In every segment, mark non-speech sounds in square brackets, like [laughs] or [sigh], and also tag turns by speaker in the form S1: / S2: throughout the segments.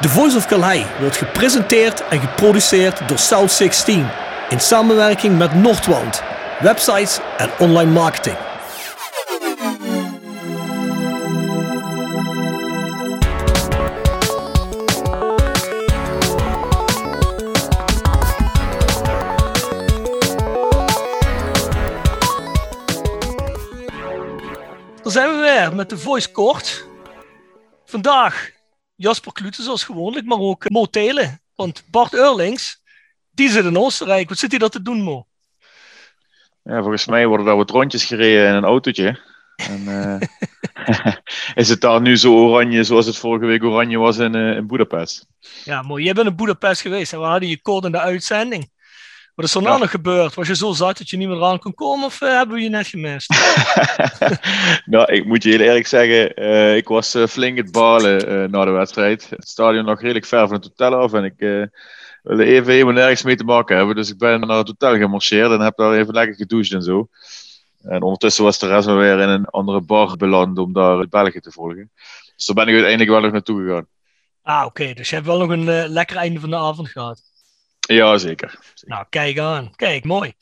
S1: The Voice of Calais wordt gepresenteerd en geproduceerd door South 16 in samenwerking met Noordwand, websites en online marketing. Daar zijn we weer met de Voice Kort. Vandaag Jasper Klute zoals gewoonlijk, maar ook Mo Telen. Want Bart Eurlings, die zit in Oostenrijk. Wat zit hij dat te doen, Mo?
S2: Ja, volgens mij worden daar wat rondjes gereden in een autootje. En, uh, [laughs] is het daar nu zo oranje zoals het vorige week oranje was in, uh, in Budapest?
S1: Ja, mooi. Jij bent in Budapest geweest en we hadden je code in de uitzending. Wat is er nou nog gebeurd? Was je zo zat dat je niet meer aan kon komen of uh, hebben we je net gemist? [laughs]
S2: nou, ik moet je heel eerlijk zeggen, uh, ik was uh, flink het balen na de wedstrijd. Het stadion nog redelijk ver van het hotel af en ik wilde even helemaal nergens mee te maken hebben. Dus ik ben naar het hotel gemarcheerd en heb daar even lekker gedoucht en zo. En ondertussen was de rest wel weer in een andere bar beland om daar het België te volgen. Dus daar ben ik uiteindelijk wel nog naartoe gegaan.
S1: Ah, oké. Okay. Dus je hebt wel nog een lekker einde van de avond gehad.
S2: Ja, zeker.
S1: Nou, kijk aan. Kijk, mooi.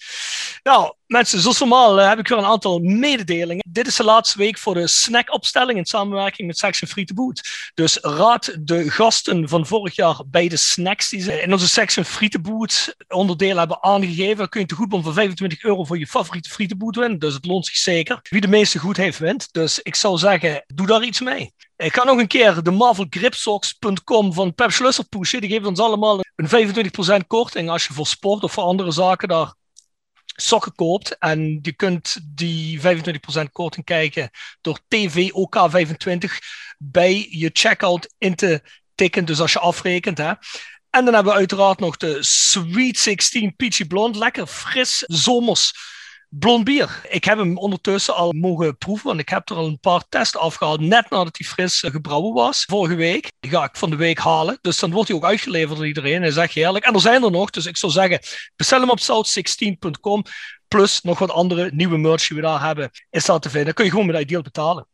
S1: Nou, mensen, zoals normaal uh, heb ik weer een aantal mededelingen. Dit is de laatste week voor de snackopstelling in samenwerking met Section Free Boot. Dus raad de gasten van vorig jaar bij de snacks die ze in onze Section Free to Boot onderdelen hebben aangegeven. kun je te goedbon van 25 euro voor je favoriete Free winnen. Dus het loont zich zeker. Wie de meeste goed heeft, wint. Dus ik zou zeggen, doe daar iets mee. Ik ga nog een keer de marvelgripsocks.com van Pep Schlusser pushen. Die geeft ons allemaal een 25% korting als je voor sport of voor andere zaken daar sokken koopt. En je kunt die 25% korting kijken door TVOK25 bij je checkout in te tikken. Dus als je afrekent. Hè. En dan hebben we uiteraard nog de Sweet 16 Peachy Blonde. Lekker fris zomers blond bier. Ik heb hem ondertussen al mogen proeven, want ik heb er al een paar testen afgehaald, net nadat hij fris gebrouwen was, vorige week. Die ga ik van de week halen, dus dan wordt hij ook uitgeleverd door iedereen. Hij is echt heerlijk. En er zijn er nog, dus ik zou zeggen, bestel hem op south16.com, plus nog wat andere nieuwe merch die we daar hebben, is dat te vinden. kun je gewoon met Ideal betalen.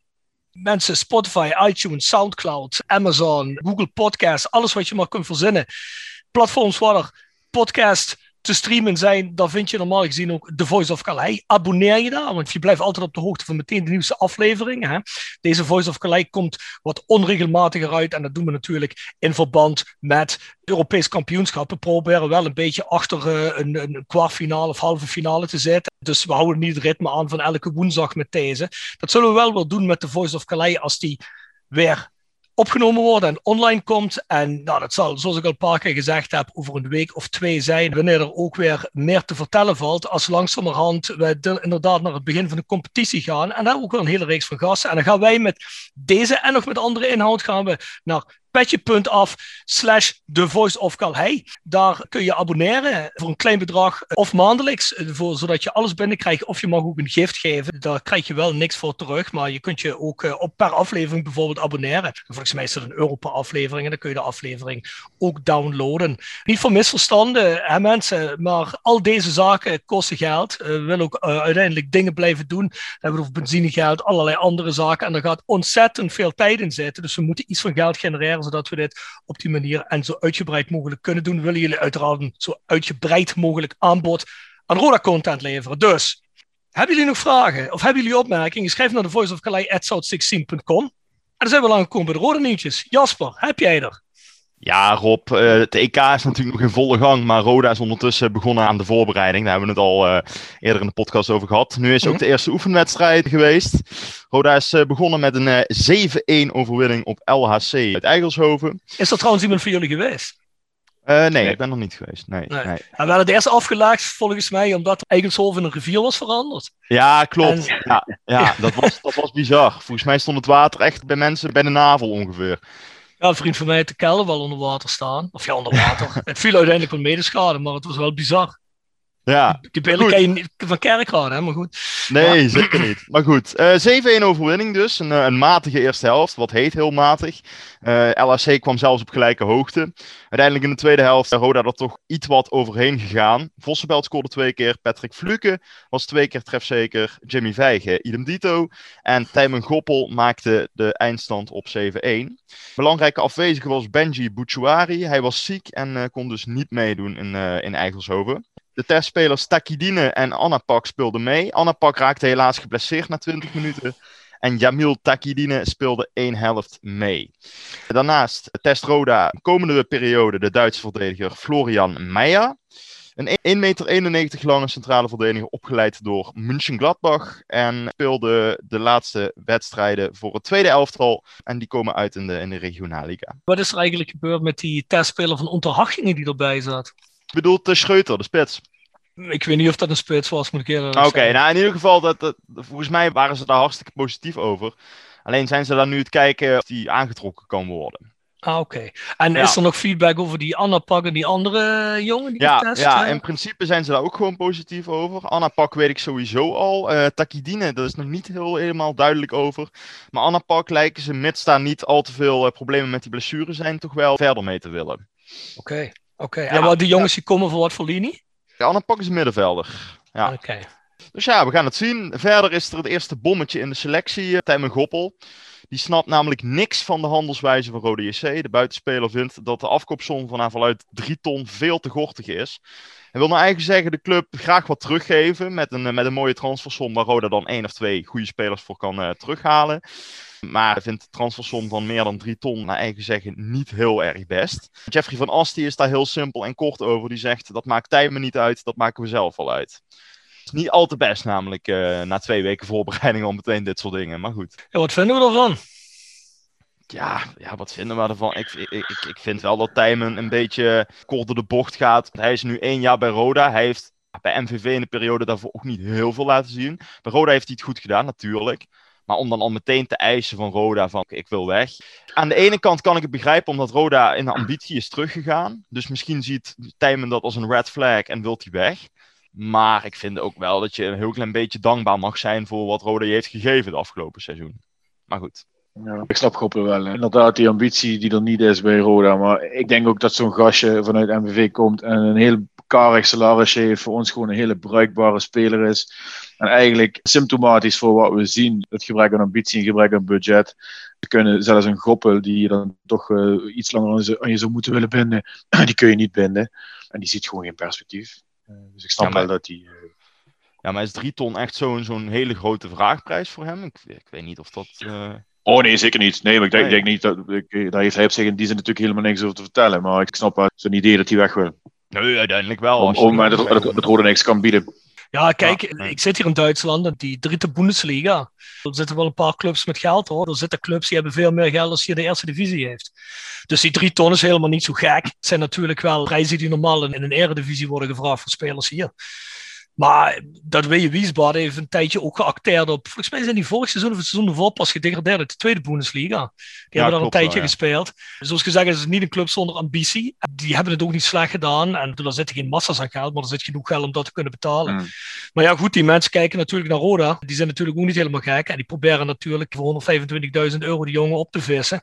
S1: Mensen, Spotify, iTunes, Soundcloud, Amazon, Google Podcasts, alles wat je maar kunt verzinnen. Platforms waar podcast te streamen zijn, dan vind je normaal gezien ook The Voice of Calais. Abonneer je daar, want je blijft altijd op de hoogte van meteen de nieuwste afleveringen. Hè? Deze Voice of Calais komt wat onregelmatiger uit en dat doen we natuurlijk in verband met Europees kampioenschap. We proberen wel een beetje achter uh, een, een kwartfinale of halve finale te zitten. Dus we houden niet het ritme aan van elke woensdag met deze. Dat zullen we wel wel doen met The Voice of Calais als die weer opgenomen wordt en online komt. En nou, dat zal, zoals ik al een paar keer gezegd heb, over een week of twee zijn, wanneer er ook weer meer te vertellen valt, als langzamerhand we inderdaad naar het begin van de competitie gaan. En daar ook weer een hele reeks van gasten. En dan gaan wij met deze en nog met andere inhoud gaan we naar petje.af slash The Voice of Calhei. Daar kun je abonneren voor een klein bedrag of maandelijks, eh, voor, zodat je alles binnenkrijgt. Of je mag ook een gift geven. Daar krijg je wel niks voor terug, maar je kunt je ook eh, op per aflevering bijvoorbeeld abonneren. Volgens mij is dat een euro per aflevering en dan kun je de aflevering ook downloaden. Niet voor misverstanden, hè mensen, maar al deze zaken kosten geld. We willen ook uiteindelijk dingen blijven doen. We hebben over benzinegeld, allerlei andere zaken. En er gaat ontzettend veel tijd in zitten. Dus we moeten iets van geld genereren zodat we dit op die manier en zo uitgebreid mogelijk kunnen doen, willen jullie uiteraard een zo uitgebreid mogelijk aanbod aan Roda content leveren. Dus, hebben jullie nog vragen of hebben jullie opmerkingen? Schrijf naar de Voice of Calais at 16com En dan zijn we lang gekomen bij de Roda nieuwtjes. Jasper, heb jij er?
S3: Ja, Rob, uh, het EK is natuurlijk nog in volle gang, maar Roda is ondertussen begonnen aan de voorbereiding. Daar hebben we het al uh, eerder in de podcast over gehad. Nu is ook mhm. de eerste oefenwedstrijd geweest. Roda is uh, begonnen met een 7-1 overwinning op LHC uit Eigelshoven.
S1: Is er trouwens iemand voor jullie geweest?
S3: nee, nee, ik ben nog niet geweest. Nee, nee. nee.
S1: En we hadden het eerst afgelaagd volgens mij omdat Eigelshoven een rivier was veranderd.
S3: Ja, klopt. En... Ja, ja dat, was, dat was bizar. Volgens mij stond het water echt bij mensen bij de navel ongeveer.
S1: Ja, een vriend van mij had de kelder wel onder water staan. Of ja, onder water. [laughs] het viel uiteindelijk wel medeschade, maar het was wel bizar.
S3: Ja.
S1: Je niet van Kerkrade, hè, maar goed.
S3: Nee,
S1: Ja.
S3: zeker niet. Maar goed, eh 7-1 overwinning dus. Een, eh, een matige eerste helft, wat heet heel matig. Eh LHC kwam zelfs op gelijke hoogte. Uiteindelijk in de tweede helft Roda er toch iets wat overheen gegaan. Vossenbelt scoorde twee keer. Patrick Fluke was twee keer trefzeker. Jimmy Vijgen, idem dito. En Tijmen Goppel maakte de eindstand op 7-1. Belangrijke afwezige was Benji Bouchouari. Hij was ziek en kon dus niet meedoen in, in Eigelshoven. De testspelers Takidine en Anna Pak speelden mee. Anna Pak raakte helaas geblesseerd na 20 minuten. En Jamil Takidine speelde één helft mee. Daarnaast test Roda komende periode de Duitse verdediger Florian Meijer. Een 1,91 meter lange centrale verdediger opgeleid door München-Gladbach. En speelde de laatste wedstrijden voor het tweede elftal. En die komen uit in de, in de Regionalliga.
S1: Wat is er eigenlijk gebeurd met die testspeler van Unterhachingen die erbij zat?
S3: Ik bedoel, de Scheuter, de spits.
S1: Ik weet niet of dat een spits was, moet ik eerlijk
S3: Oké, nou in ieder geval, dat, dat, volgens mij waren ze daar hartstikke positief over. Alleen zijn ze daar nu het kijken of die aangetrokken kan worden.
S1: Ah, oké. En
S3: Ja.
S1: is er nog feedback over die Anna Pak en die andere jongen die
S3: Ja,
S1: getest?
S3: ja, in principe zijn ze daar ook gewoon positief over. Anna Pak weet ik sowieso al. Eh Takidine, daar is nog niet heel helemaal duidelijk over. Maar Anna Pak lijken ze, mits daar niet al te veel eh, problemen met die blessure zijn, toch wel verder mee te willen.
S1: Oké, oké.
S3: Ja,
S1: En wat die jongens die komen voor wat voor linie?
S3: Ja, Anna Pak is een middenvelder. Ja.
S1: Oké.
S3: Dus ja, we gaan het zien. Verder is er het eerste bommetje in de selectie, uh, Tijmen Goppel. Die snapt namelijk niks van de handelswijze van Rode JC. De buitenspeler vindt dat de afkoopsom van haar vanuit 3 ton veel te gortig is. Hij wil nou eigenlijk zeggen de club graag wat teruggeven met een, met een mooie transfersom waar Roda dan één of twee goede spelers voor kan eh, terughalen. Maar vindt de transfersom van meer dan 3 ton naar eigen zeggen niet heel erg best. Jeffrey van Asti is daar heel simpel en kort over. Die zegt dat maakt Tijmen niet uit, dat maken we zelf wel uit. Het is niet al te best namelijk eh, na twee weken voorbereiding al meteen dit soort dingen. Maar goed.
S1: Wat vinden we ervan?
S3: Ja, ja, wat vinden we ervan? Ik, ik, ik, vind wel dat Tijmen een beetje kort door de bocht gaat. Hij is nu één jaar bij Roda. Hij heeft bij MVV in de periode daarvoor ook niet heel veel laten zien. Bij Roda heeft hij het goed gedaan, natuurlijk. Maar om dan al meteen te eisen van Roda van ik wil weg. Aan de ene kant kan ik het begrijpen omdat Roda in de ambitie is teruggegaan. Dus misschien ziet Tijmen dat als een red flag en wilt hij weg. Maar ik vind ook wel dat je een heel klein beetje dankbaar mag zijn voor wat Roda je heeft gegeven het afgelopen seizoen. Maar goed.
S2: Ja, ik snap Goppel wel. hè. Inderdaad, die ambitie die er niet is bij Roda. Maar ik denk ook dat zo'n gastje vanuit MVV komt en een heel karig salarisje heeft. Voor ons gewoon een hele bruikbare speler is. En eigenlijk symptomatisch voor wat we zien. Het gebrek aan ambitie en gebrek aan budget. We kunnen zelfs een Goppel die je dan toch eh, iets langer aan, je zou moeten willen binden. [clears throat] Die kun je niet binden. En die ziet gewoon geen perspectief. Eh, dus ik snap
S3: Ja, maar-
S2: wel dat die... eh,
S3: Ja, maar is 3 ton echt zo'n zo'n hele grote vraagprijs voor hem? Ik, ik weet niet of dat. Eh,
S2: Oh nee, zeker niet. Nee, maar ik denk,
S3: Nee.
S2: denk niet dat. Ik, daar heeft hij op zich in die zin natuurlijk helemaal niks over te vertellen. Maar ik snap wel zijn idee dat hij weg wil.
S3: Nee, uiteindelijk wel.
S2: Om, het moment dat, dat, dat Roda niks kan bieden.
S1: Ja, kijk,
S3: Ja, nee.
S1: ik zit hier in Duitsland en die dritte Bundesliga. Er zitten wel een paar clubs met geld hoor. Er zitten clubs die hebben veel meer geld als hier de eerste divisie heeft. Dus die drie ton is helemaal niet zo gek. Het zijn natuurlijk wel prijzen die normaal in, in een eredivisie worden gevraagd voor spelers hier. Maar dat Weje Wiesbaden heeft een tijdje ook geacteerd op. Volgens mij zijn die vorig seizoen of het seizoen ervoor pas gedegradeerd uit de tweede Bundesliga. Die hebben daar een tijdje
S3: wel, ja.
S1: gespeeld. Zoals gezegd is het niet een club zonder ambitie. Die hebben het ook niet slecht gedaan. En er zitten geen massa's aan geld, maar er zit genoeg geld om dat te kunnen betalen.
S2: Mm.
S1: Maar ja, goed, die mensen kijken natuurlijk naar Roda. Die zijn natuurlijk ook niet helemaal gek. En die proberen natuurlijk voor 125.000 euro die jongen op te vissen.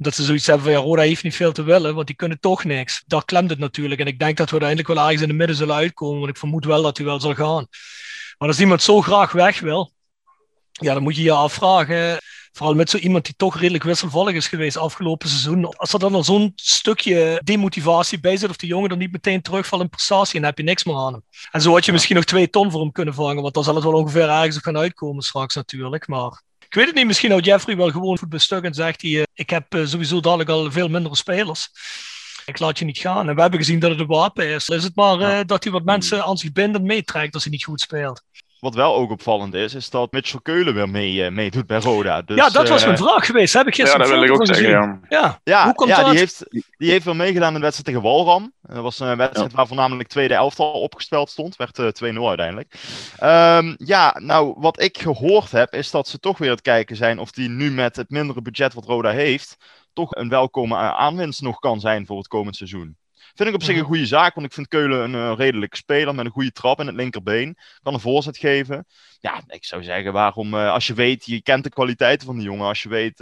S1: Omdat ze zoiets hebben van, ja, Roda heeft niet veel te willen, want die kunnen toch niks. Daar klemt het natuurlijk. En ik denk dat we uiteindelijk wel ergens in de midden zullen uitkomen. Want ik vermoed wel dat hij wel zal gaan. Maar als iemand zo graag weg wil, ja, dan moet je je afvragen. Vooral met zo iemand die toch redelijk wisselvallig is geweest afgelopen seizoen. Als er dan al zo'n stukje demotivatie bij zit, of die jongen er niet meteen terugvalt in prestatie, dan heb je niks meer aan hem. En zo had je misschien nog twee ton voor hem kunnen vangen, want dan zal het wel ongeveer ergens op gaan uitkomen straks natuurlijk. Maar ik weet het niet, misschien houdt Jeffrey wel gewoon voet bij stuk en zegt hij, eh, ik heb eh, sowieso dadelijk al veel mindere spelers. Ik laat je niet gaan. En we hebben gezien dat het een wapen is. Is het maar eh, dat hij wat mensen aan zich bindt en meetrekt als hij niet goed speelt.
S3: Wat wel ook opvallend is, is dat Mitchell Keulen weer mee, eh, meedoet bij Roda. Dus,
S1: ja, dat was
S3: eh,
S1: mijn vraag geweest. Heb ik
S2: Ja,
S1: gisteren
S2: dat wil ik ook zeggen. Ja.
S1: Ja.
S3: Ja,
S1: Hoe komt
S3: ja
S1: dat?
S3: die, heeft, die heeft wel meegedaan in de wedstrijd tegen Walram. Dat was een wedstrijd waar voornamelijk tweede elftal opgesteld stond. Werd eh, 2-0 uiteindelijk. Ehm, ja, nou, wat ik gehoord heb, is dat ze toch weer aan het kijken zijn of die nu met het mindere budget wat Roda heeft, toch een welkome aanwinst nog kan zijn voor het komend seizoen. Vind ik op zich een goede zaak, want ik vind Keulen een redelijke speler met een goede trap in het linkerbeen. Kan een voorzet geven. Ja, ik zou zeggen, waarom, als je weet, je kent de kwaliteiten van die jongen, als je weet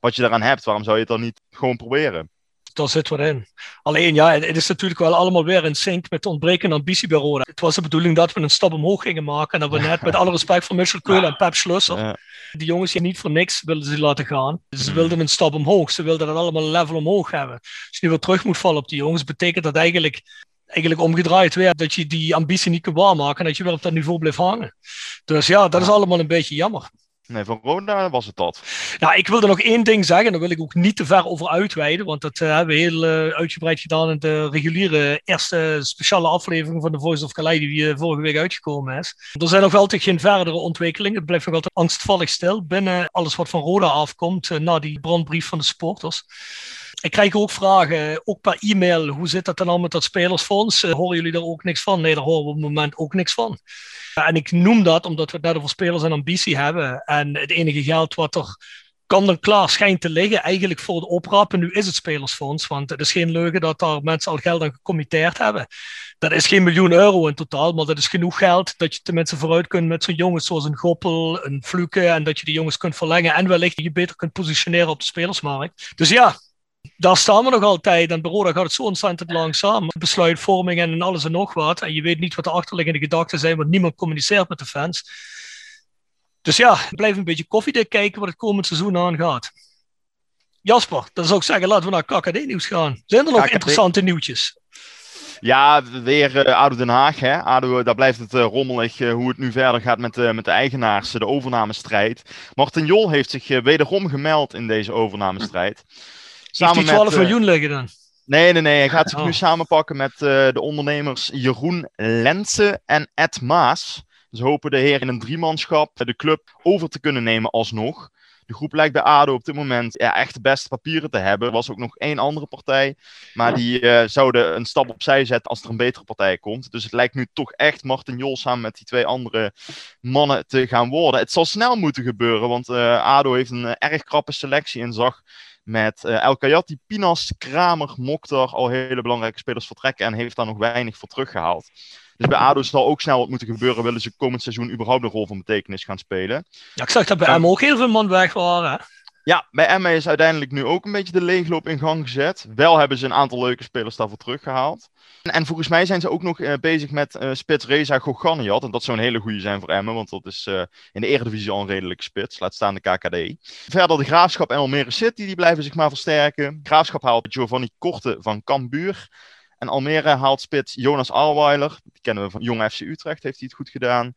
S3: wat je daaraan hebt, waarom zou je het dan niet gewoon proberen?
S1: Daar zit wat in. Alleen ja, het is natuurlijk wel allemaal weer in sync met de ontbrekende ambitie bij Roda. Het was de bedoeling dat we een stap omhoog gingen maken. En dat we net met alle respect voor Michel Keulen en Pep Schlusser. Die jongens hier niet voor niks wilden ze laten gaan. Ze mm. wilden een stap omhoog. Ze wilden dat allemaal een level omhoog hebben. Als je nu weer terug moet vallen op die jongens, betekent dat eigenlijk eigenlijk omgedraaid weer. Dat je die ambitie niet kan waarmaken en dat je wel op dat niveau blijft hangen. Dus ja, dat is allemaal een beetje jammer.
S3: Nee, van Roda was het dat.
S1: Nou, ik wilde nog één ding zeggen. Daar wil ik ook niet te ver over uitweiden. Want dat uh, hebben we heel uh, uitgebreid gedaan in de reguliere eerste speciale aflevering van de Voice of Calais die uh, vorige week uitgekomen is. Er zijn nog altijd geen verdere ontwikkelingen. Het blijft nog altijd angstvallig stil binnen alles wat van Roda afkomt na die brandbrief van de supporters. Ik krijg ook vragen, ook per e-mail. Hoe zit dat dan al met dat spelersfonds? horen jullie daar ook niks van? Nee, daar horen we op het moment ook niks van. En ik noem dat omdat we het net over spelers en ambitie hebben. En het enige geld wat er kan dan klaar schijnt te liggen, eigenlijk voor het oprapen. Nu is het spelersfonds, want het is geen leugen dat daar mensen al geld aan gecommitteerd hebben. Dat is geen miljoen euro in totaal, maar dat is genoeg geld dat je tenminste vooruit kunt met zo'n jongens zoals een Goppel, een Fluke, en dat je die jongens kunt verlengen en wellicht je beter kunt positioneren op de spelersmarkt. Dus ja, daar staan we nog altijd. En bij Roda gaat het zo ontzettend langzaam. Besluitvorming en alles en nog wat. En je weet niet wat de achterliggende gedachten zijn, want niemand communiceert met de fans. Dus ja, blijf een beetje koffiedik kijken wat het komend seizoen aangaat. Jasper, dan zou ik zeggen, laten we naar KKD-nieuws gaan. Zijn er nog interessante nieuwtjes?
S3: Ja, weer uh, ADO Den Haag. Hè? ADO, daar blijft het uh, rommelig uh, hoe het nu verder gaat met, met de eigenaars, de overnamestrijd. Martin Jol heeft zich wederom gemeld in deze overnamestrijd.
S1: Samen die 12 met, miljoen liggen dan?
S3: Nee, nee, nee. Hij gaat zich nu oh. samenpakken met de ondernemers Jeroen Lensen en Ed Maas. Ze hopen de heer in een driemanschap de club over te kunnen nemen alsnog. De groep lijkt bij ADO op dit moment ja, echt de beste papieren te hebben. Er was ook nog één andere partij, maar die uh, zouden een stap opzij zetten als er een betere partij komt. Dus het lijkt nu toch echt Martin Jol samen met die twee andere mannen te gaan worden. Het zal snel moeten gebeuren, want uh, ADO heeft een uh, erg krappe selectie en zag met uh, El Kayati, Pinas, Kramer, Mokhtar, al hele belangrijke spelers vertrekken en heeft daar nog weinig voor teruggehaald. Dus bij ADO zal ook snel wat moeten gebeuren, willen ze komend seizoen überhaupt een rol van betekenis gaan spelen.
S1: Ja, ik zag dat bij Emma ook heel veel man weg waren.
S3: Ja, bij Emma is uiteindelijk nu ook een beetje de leegloop in gang gezet. Wel hebben ze een aantal leuke spelers daarvoor teruggehaald. En, volgens mij zijn ze ook nog uh, bezig met uh, spits Reza Goganiat. En dat zou een hele goede zijn voor Emmen, want dat is uh, in de Eredivisie al een redelijke spits. Laat staan de KKD. Verder de Graafschap en Almere City, die blijven zich maar versterken. Graafschap haalt Giovanni Korte van Cambuur. En Almere haalt spits Jonas Alweiler. Die kennen we van Jong FC Utrecht, heeft hij het goed gedaan.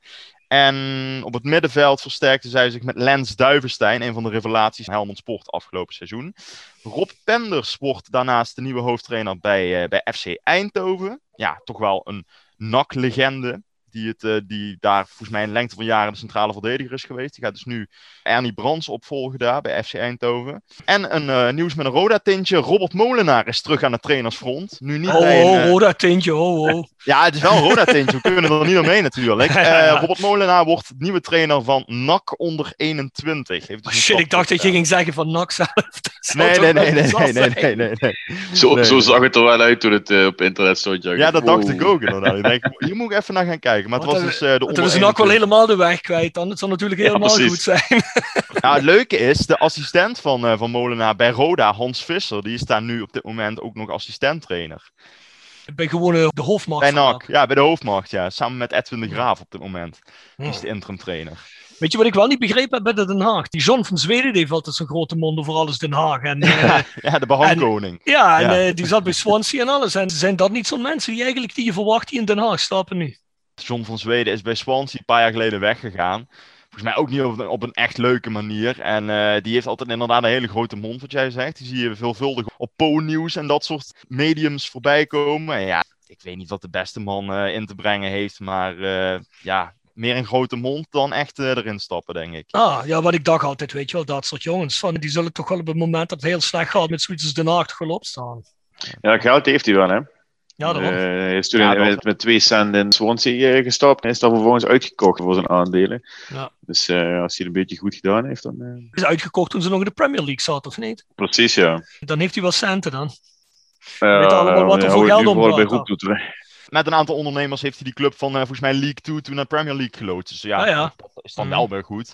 S3: En op het middenveld versterkte zij zich met Lens Duivenstein, een van de revelaties van Helmond Sport afgelopen seizoen. Rob Penders wordt daarnaast de nieuwe hoofdtrainer bij, uh, bij FC Eindhoven. Ja, toch wel een NAC-legende die, het, uh, die daar volgens mij een lengte van jaren de centrale verdediger is geweest. Die gaat dus nu Ernie Brands opvolgen daar bij FC Eindhoven. En een uh, nieuws met een Roda-tintje. Robert Molenaar is terug aan de trainersfront. Nu niet
S1: oh,
S3: bij
S1: een, uh... Roda-tintje, oh, oh. [laughs]
S3: ja, het is wel een Roda-tintje. We kunnen er niet omheen natuurlijk. [laughs] Robert Molenaar wordt nieuwe trainer van NAC onder 21.
S1: Heeft dus oh, shit, ik dacht dat je ging zeggen van NAC zelf. [laughs]
S3: Nee nee nee, nee, nee, nee, nee, nee, nee,
S2: Zo, zo zag het er wel uit toen het op internet stond.
S3: Ja, dat dacht ik ook inderdaad. Ik denk, hier moet ik even naar gaan kijken. Maar het was dus uh, de
S1: Toen is NAC wel helemaal de weg kwijt dan. Het zal natuurlijk helemaal goed zijn. [laughs]
S3: nou, het leuke is, de assistent van, uh, van Molenaar bij Roda, Hans Visser, die is daar nu op dit moment ook nog assistenttrainer.
S1: Bij gewoon de hoofdmacht.
S3: Bij NAC, ja, bij de hoofdmacht, ja. Samen met Edwin de Graaf op dit moment. Die is de interim trainer.
S1: Weet je wat ik wel niet begrepen heb bij de Den Haag? Die John van Zweden die heeft altijd zo'n grote mond over alles Den Haag. En, uh, [laughs]
S3: ja, de behangkoning.
S1: Ja, en ja. Uh, die zat bij Swansea en alles. En zijn dat niet zo'n mensen die eigenlijk die je verwacht die in Den Haag stappen nu?
S3: John van Zweden is bij Swansea een paar jaar geleden weggegaan. Volgens mij ook niet op een, op een echt leuke manier. En uh, die heeft altijd inderdaad een hele grote mond, wat jij zegt. Die zie je veelvuldig op Po-nieuws en dat soort mediums voorbij komen. En ja, ik weet niet wat de beste man uh, in te brengen heeft, maar uh, ja, meer een grote mond dan echt erin stappen, denk ik.
S1: Ah, ja, wat ik dacht altijd, weet je wel, dat soort jongens, van, die zullen toch wel op het moment dat het heel slecht gaat met zoiets als Den Haag toch wel opstaan.
S2: Ja, geld heeft hij wel, hè?
S1: Ja, dat
S2: uh, is toen ja, met, met, twee cent in Swansea uh, gestapt en is dan vervolgens uitgekocht voor zijn aandelen. Ja. Dus uh, als hij het een beetje goed gedaan heeft, dan...
S1: Is uitgekocht toen ze nog in de Premier League zat, of niet?
S2: Precies, ja.
S1: Dan heeft hij wel centen dan. Allemaal wat er voor geld om
S3: Met een aantal ondernemers heeft hij die club van volgens mij League 2 toen naar Premier League geloot. Dus ja,
S1: Ah, ja.
S3: dat is dan wel weer goed.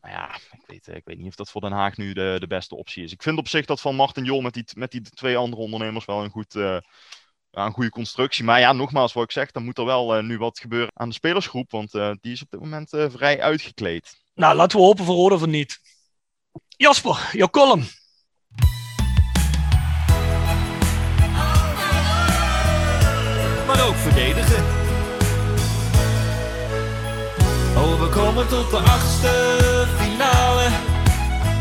S3: Maar ja, ik weet, ik weet niet of dat voor Den Haag nu de, de beste optie is. Ik vind op zich dat van Martin Jol met die, met die twee andere ondernemers wel een, goed, eh, een goede constructie. Maar ja, nogmaals, wat ik zeg, dan moet er wel eh, nu wat gebeuren aan de spelersgroep. Want eh, die is op dit moment vrij uitgekleed.
S1: Nou, laten we hopen voor Rode van niet. Jasper, jouw column.
S4: Maar ook verdedigen. Oh, we komen tot de achtste finale.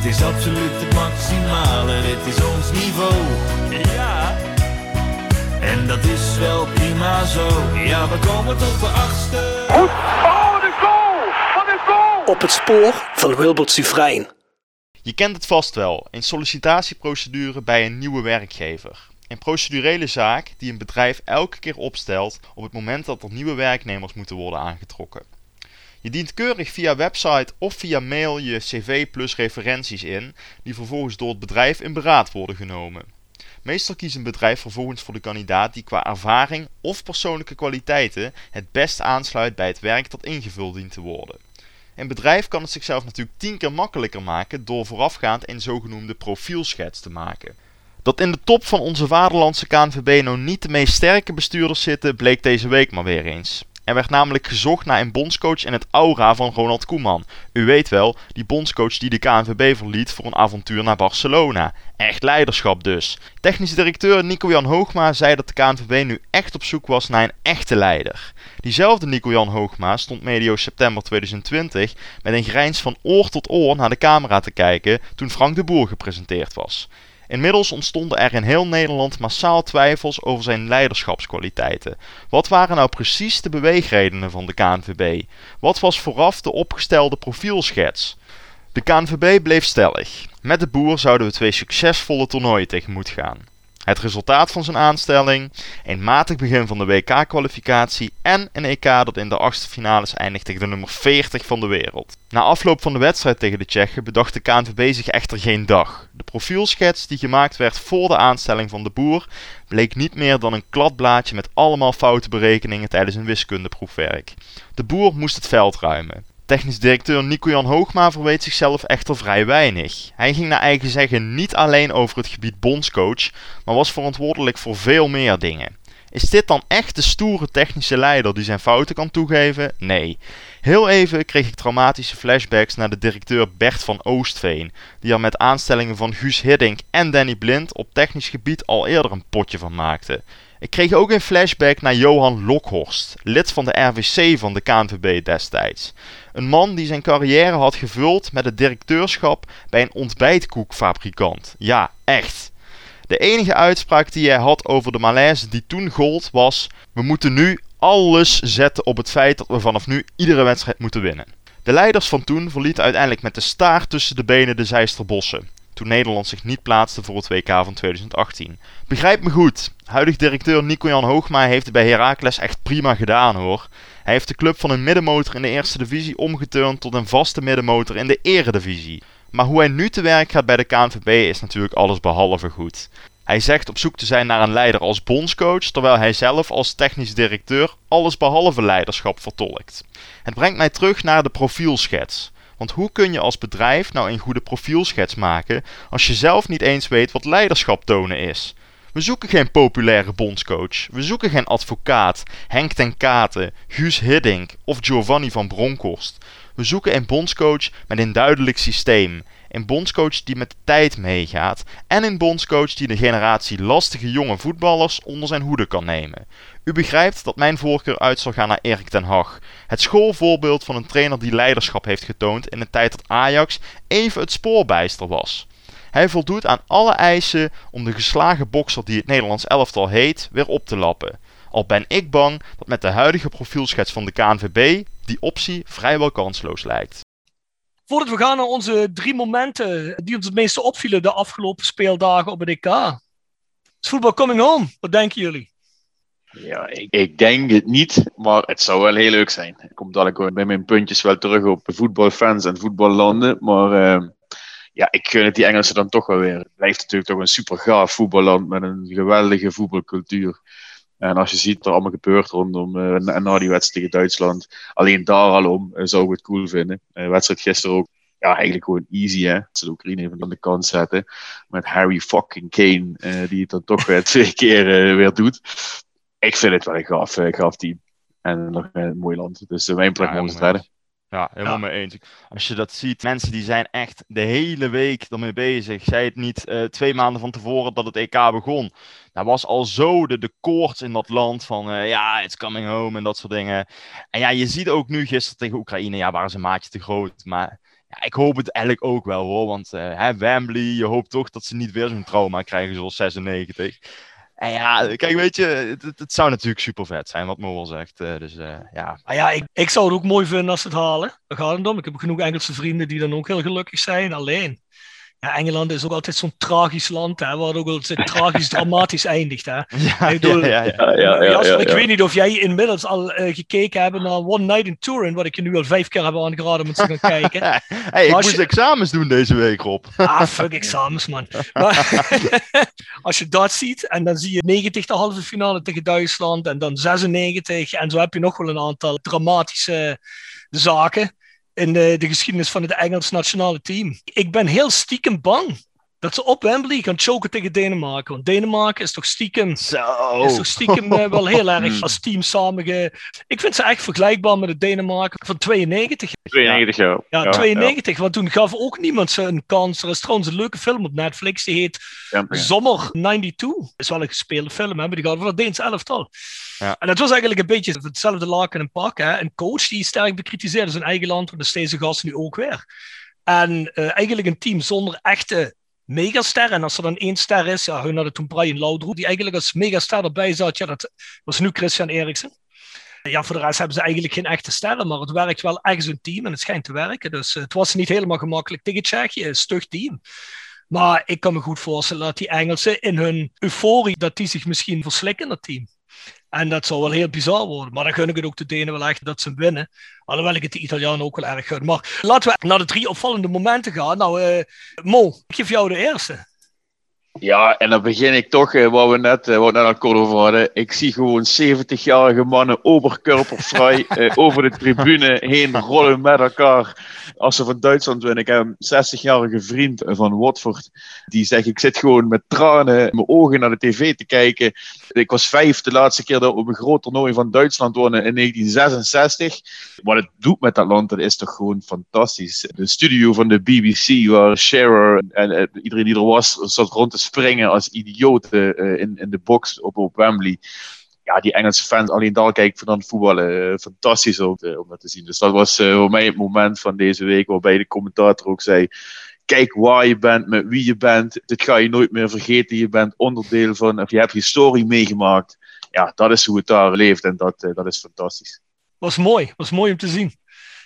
S4: Het is absoluut het maximale, dit is ons niveau. Ja. En dat is wel prima zo. Ja, we komen tot de achtste.
S5: Goed. Oh, de goal! Wat een goal!
S1: Op het spoor van Wilbert Sufrein.
S3: Je kent het vast wel, een sollicitatieprocedure bij een nieuwe werkgever. Een procedurele zaak die een bedrijf elke keer opstelt op het moment dat er nieuwe werknemers moeten worden aangetrokken. Je dient keurig via website of via mail je cv plus referenties in, die vervolgens door het bedrijf in beraad worden genomen. Meestal kiest een bedrijf vervolgens voor de kandidaat die qua ervaring of persoonlijke kwaliteiten het best aansluit bij het werk dat ingevuld dient te worden. Een bedrijf kan het zichzelf natuurlijk tien keer makkelijker maken door voorafgaand een zogenoemde profielschets te maken. Dat in de top van onze vaderlandse KNVB nou niet de meest sterke bestuurders zitten, bleek deze week maar weer eens. Er werd namelijk gezocht naar een bondscoach in het aura van Ronald Koeman. U weet wel, die bondscoach die de KNVB verliet voor een avontuur naar Barcelona. Echt leiderschap dus. Technisch directeur Nico-Jan Hoogma zei dat de KNVB nu echt op zoek was naar een echte leider. Diezelfde Nico-Jan Hoogma stond medio september 2020 met een grijns van oor tot oor naar de camera te kijken toen Frank de Boer gepresenteerd was. Inmiddels ontstonden er in heel Nederland massaal twijfels over zijn leiderschapskwaliteiten. Wat waren nou precies de beweegredenen van de KNVB? Wat was vooraf de opgestelde profielschets? De KNVB bleef stellig. Met de boer zouden we twee succesvolle toernooien tegemoet gaan. Het resultaat van zijn aanstelling, een matig begin van de WK-kwalificatie en een EK dat in de achtste finales eindigt tegen de nummer 40 van de wereld. Na afloop van de wedstrijd tegen de Tsjechen bedacht de KNVB zich echter geen dag. De profielschets die gemaakt werd voor de aanstelling van de boer bleek niet meer dan een kladblaadje met allemaal foute berekeningen tijdens een wiskundeproefwerk. De boer moest het veld ruimen. Technisch directeur Nico-Jan Hoogma verweet zichzelf echter vrij weinig. Hij ging naar eigen zeggen niet alleen over het gebied bondscoach, maar was verantwoordelijk voor veel meer dingen. Is dit dan echt de stoere technische leider die zijn fouten kan toegeven? Nee. Heel even kreeg ik traumatische flashbacks naar de directeur Bert van Oostveen, die er met aanstellingen van Guus Hiddink en Danny Blind op technisch gebied al eerder een potje van maakte. Ik kreeg ook een flashback naar Johan Lokhorst, lid van de RVC van de KNVB destijds. Een man die zijn carrière had gevuld met het directeurschap bij een ontbijtkoekfabrikant. Ja, echt. De enige uitspraak die hij had over de malaise die toen gold was: we moeten nu alles zetten op het feit dat we vanaf nu iedere wedstrijd moeten winnen. De leiders van toen verlieten uiteindelijk met de staart tussen de benen de Zijsterbossen toen Nederland zich niet plaatste voor het WK van 2018. Begrijp me goed, huidig directeur Nico-Jan Hoogma heeft het bij Heracles echt prima gedaan hoor. Hij heeft de club van een middenmotor in de eerste divisie omgeturnd tot een vaste middenmotor in de eredivisie. Maar hoe hij nu te werk gaat bij de KNVB is natuurlijk alles behalve goed. Hij zegt op zoek te zijn naar een leider als bondscoach, terwijl hij zelf als technisch directeur alles behalve leiderschap vertolkt. Het brengt mij terug naar de profielschets. Want hoe kun je als bedrijf nou een goede profielschets maken als je zelf niet eens weet wat leiderschap tonen is? We zoeken geen populaire bondscoach. We zoeken geen advocaat, Henk ten Katen, Guus Hiddink of Giovanni van Bronckhorst. We zoeken een bondscoach met een duidelijk systeem. Een bondscoach die met de tijd meegaat. En een bondscoach die de generatie lastige jonge voetballers onder zijn hoede kan nemen. U begrijpt dat mijn voorkeur uit zal gaan naar Erik ten Hag. Het schoolvoorbeeld van een trainer die leiderschap heeft getoond in de tijd dat Ajax even het spoorbijster was. Hij voldoet aan alle eisen om de geslagen bokser die het Nederlands elftal heet weer op te lappen. Al ben ik bang dat met de huidige profielschets van de KNVB die optie vrijwel kansloos lijkt.
S1: Voordat we gaan naar onze drie momenten die ons het meeste opvielen de afgelopen speeldagen op het EK. Is voetbal coming home? Wat denken jullie?
S2: Ja, ik, ik, denk het niet, maar het zou wel heel leuk zijn. Ik kom dadelijk bij mijn puntjes wel terug op voetbalfans en voetballanden. Maar uh, ja, ik gun het die Engelsen dan toch wel weer. Het blijft natuurlijk toch een super gaaf voetballand met een geweldige voetbalcultuur. En als je ziet wat er allemaal gebeurt rondom uh, na die wedstrijd tegen Duitsland, alleen daar al om uh, zou ik het cool vinden. Uh, wedstrijd gisteren ook, ja, eigenlijk gewoon easy hè. Ze de Oekraïne even aan de kant zetten. Met Harry fucking Kane, die het dan toch weer [laughs] twee keer weer doet. Ik vind het wel een gaaf, gaaf team. En nog een mooi land. Dus mijn plek om te strijden.
S3: Ja, helemaal mee eens. Als je dat ziet, mensen die zijn echt de hele week ermee bezig. Zij het niet uh, twee maanden van tevoren dat het EK begon. Daar was al zo de, de koorts in dat land van uh, ja, it's coming home en dat soort dingen. En ja, je ziet ook nu gisteren tegen Oekraïne, ja, waren ze een maatje te groot. Maar ja, ik hoop het eigenlijk ook wel hoor. Want uh, hè, Wembley, je hoopt toch dat ze niet weer zo'n trauma krijgen zoals 96. Ja, kijk, weet je, het, zou natuurlijk super vet zijn, wat Moel zegt. Uh, dus uh, ja.
S1: Ah ja, ik, ik zou het ook mooi vinden als ze het halen. Daar gaat het om. Ik heb genoeg Engelse vrienden die dan ook heel gelukkig zijn. Alleen, ja, Engeland is ook altijd zo'n tragisch land, hè, waar ook altijd tragisch [laughs] dramatisch eindigt. Hè.
S3: Ja, ik, bedoel, ja, ja,
S1: ja, Jasper, ik weet niet of jij inmiddels al uh, gekeken hebt naar One Night in Turin, wat ik je nu al vijf keer heb aangeraden om te gaan kijken. [laughs]
S3: hey, ik moest je... examens doen deze week, Rob.
S1: ah, fuck examens, man. Maar, [laughs] als je dat ziet, en dan zie je 90 de halve finale tegen Duitsland, en dan 96, en zo heb je nog wel een aantal dramatische zaken in de, de geschiedenis van het Engels nationale team. Ik ben heel stiekem bang dat ze op Wembley gaan choken tegen Denemarken. Want Denemarken is toch stiekem,
S3: Zo.
S1: Is toch stiekem uh, wel heel erg als team samenge... Ik vind ze echt vergelijkbaar met het Denemarken van 92.
S2: 92, ja.
S1: Ja, 92, want toen gaf ook niemand ze een kans. Er is trouwens een leuke film op Netflix, die heet ja, Zomer 92. Dat is wel een gespeelde film, hè, maar die gaat over het Deens elftal. Ja. En het was eigenlijk een beetje hetzelfde laken en pak. Hè. Een coach die sterk bekritiseerde zijn eigen land, want dat deze gasten nu ook weer. En uh, eigenlijk een team zonder echte megaster. En als er dan één ster is, ja, hun hadden toen Brian Laudroep, die eigenlijk als megaster erbij zat. Ja, dat was nu Christian Eriksen. Ja, voor de rest hebben ze eigenlijk geen echte sterren, maar het werkt wel echt zo'n team en het schijnt te werken. Dus het was niet helemaal gemakkelijk tegen Tsjechië, een stug team. Maar ik kan me goed voorstellen dat die Engelsen in hun euforie, dat die zich misschien verslikken, dat team. En dat zou wel heel bizar worden. Maar dan gun ik het ook de Denen wel echt dat ze winnen. Alhoewel ik het de Italianen ook wel erg gun. Maar laten we naar de drie opvallende momenten gaan. Nou, uh, Mo, ik geef jou de eerste.
S2: Ja, en dan begin ik toch, eh, waar we net, uh, wat net al kort over hadden. Ik zie gewoon 70-jarige mannen oberkörpervrij uh, [laughs] over de tribune heen rollen met elkaar. Als ze van Duitsland winnen. Ik heb een 60-jarige vriend van Watford. Die zegt, ik zit gewoon met tranen in mijn ogen naar de tv te kijken. Ik was vijf de laatste keer dat we op een groot toernooi van Duitsland wonnen in 1966. Wat het doet met dat land, dat is toch gewoon fantastisch. De studio van de BBC, waar Shearer en iedereen die er was, zat rond te springen als idioten uh, in, in de box op, op Wembley. Ja, die Engelse fans, alleen daar kijk ik van het voetballen uh, fantastisch om, om dat te zien. Dus dat was voor mij het moment van deze week waarbij de commentator ook zei kijk waar je bent, met wie je bent. Dit ga je nooit meer vergeten. Je bent onderdeel van, of je hebt historie meegemaakt. Ja, dat is hoe het daar leeft en dat, dat is fantastisch.
S1: Was mooi, was mooi om te zien.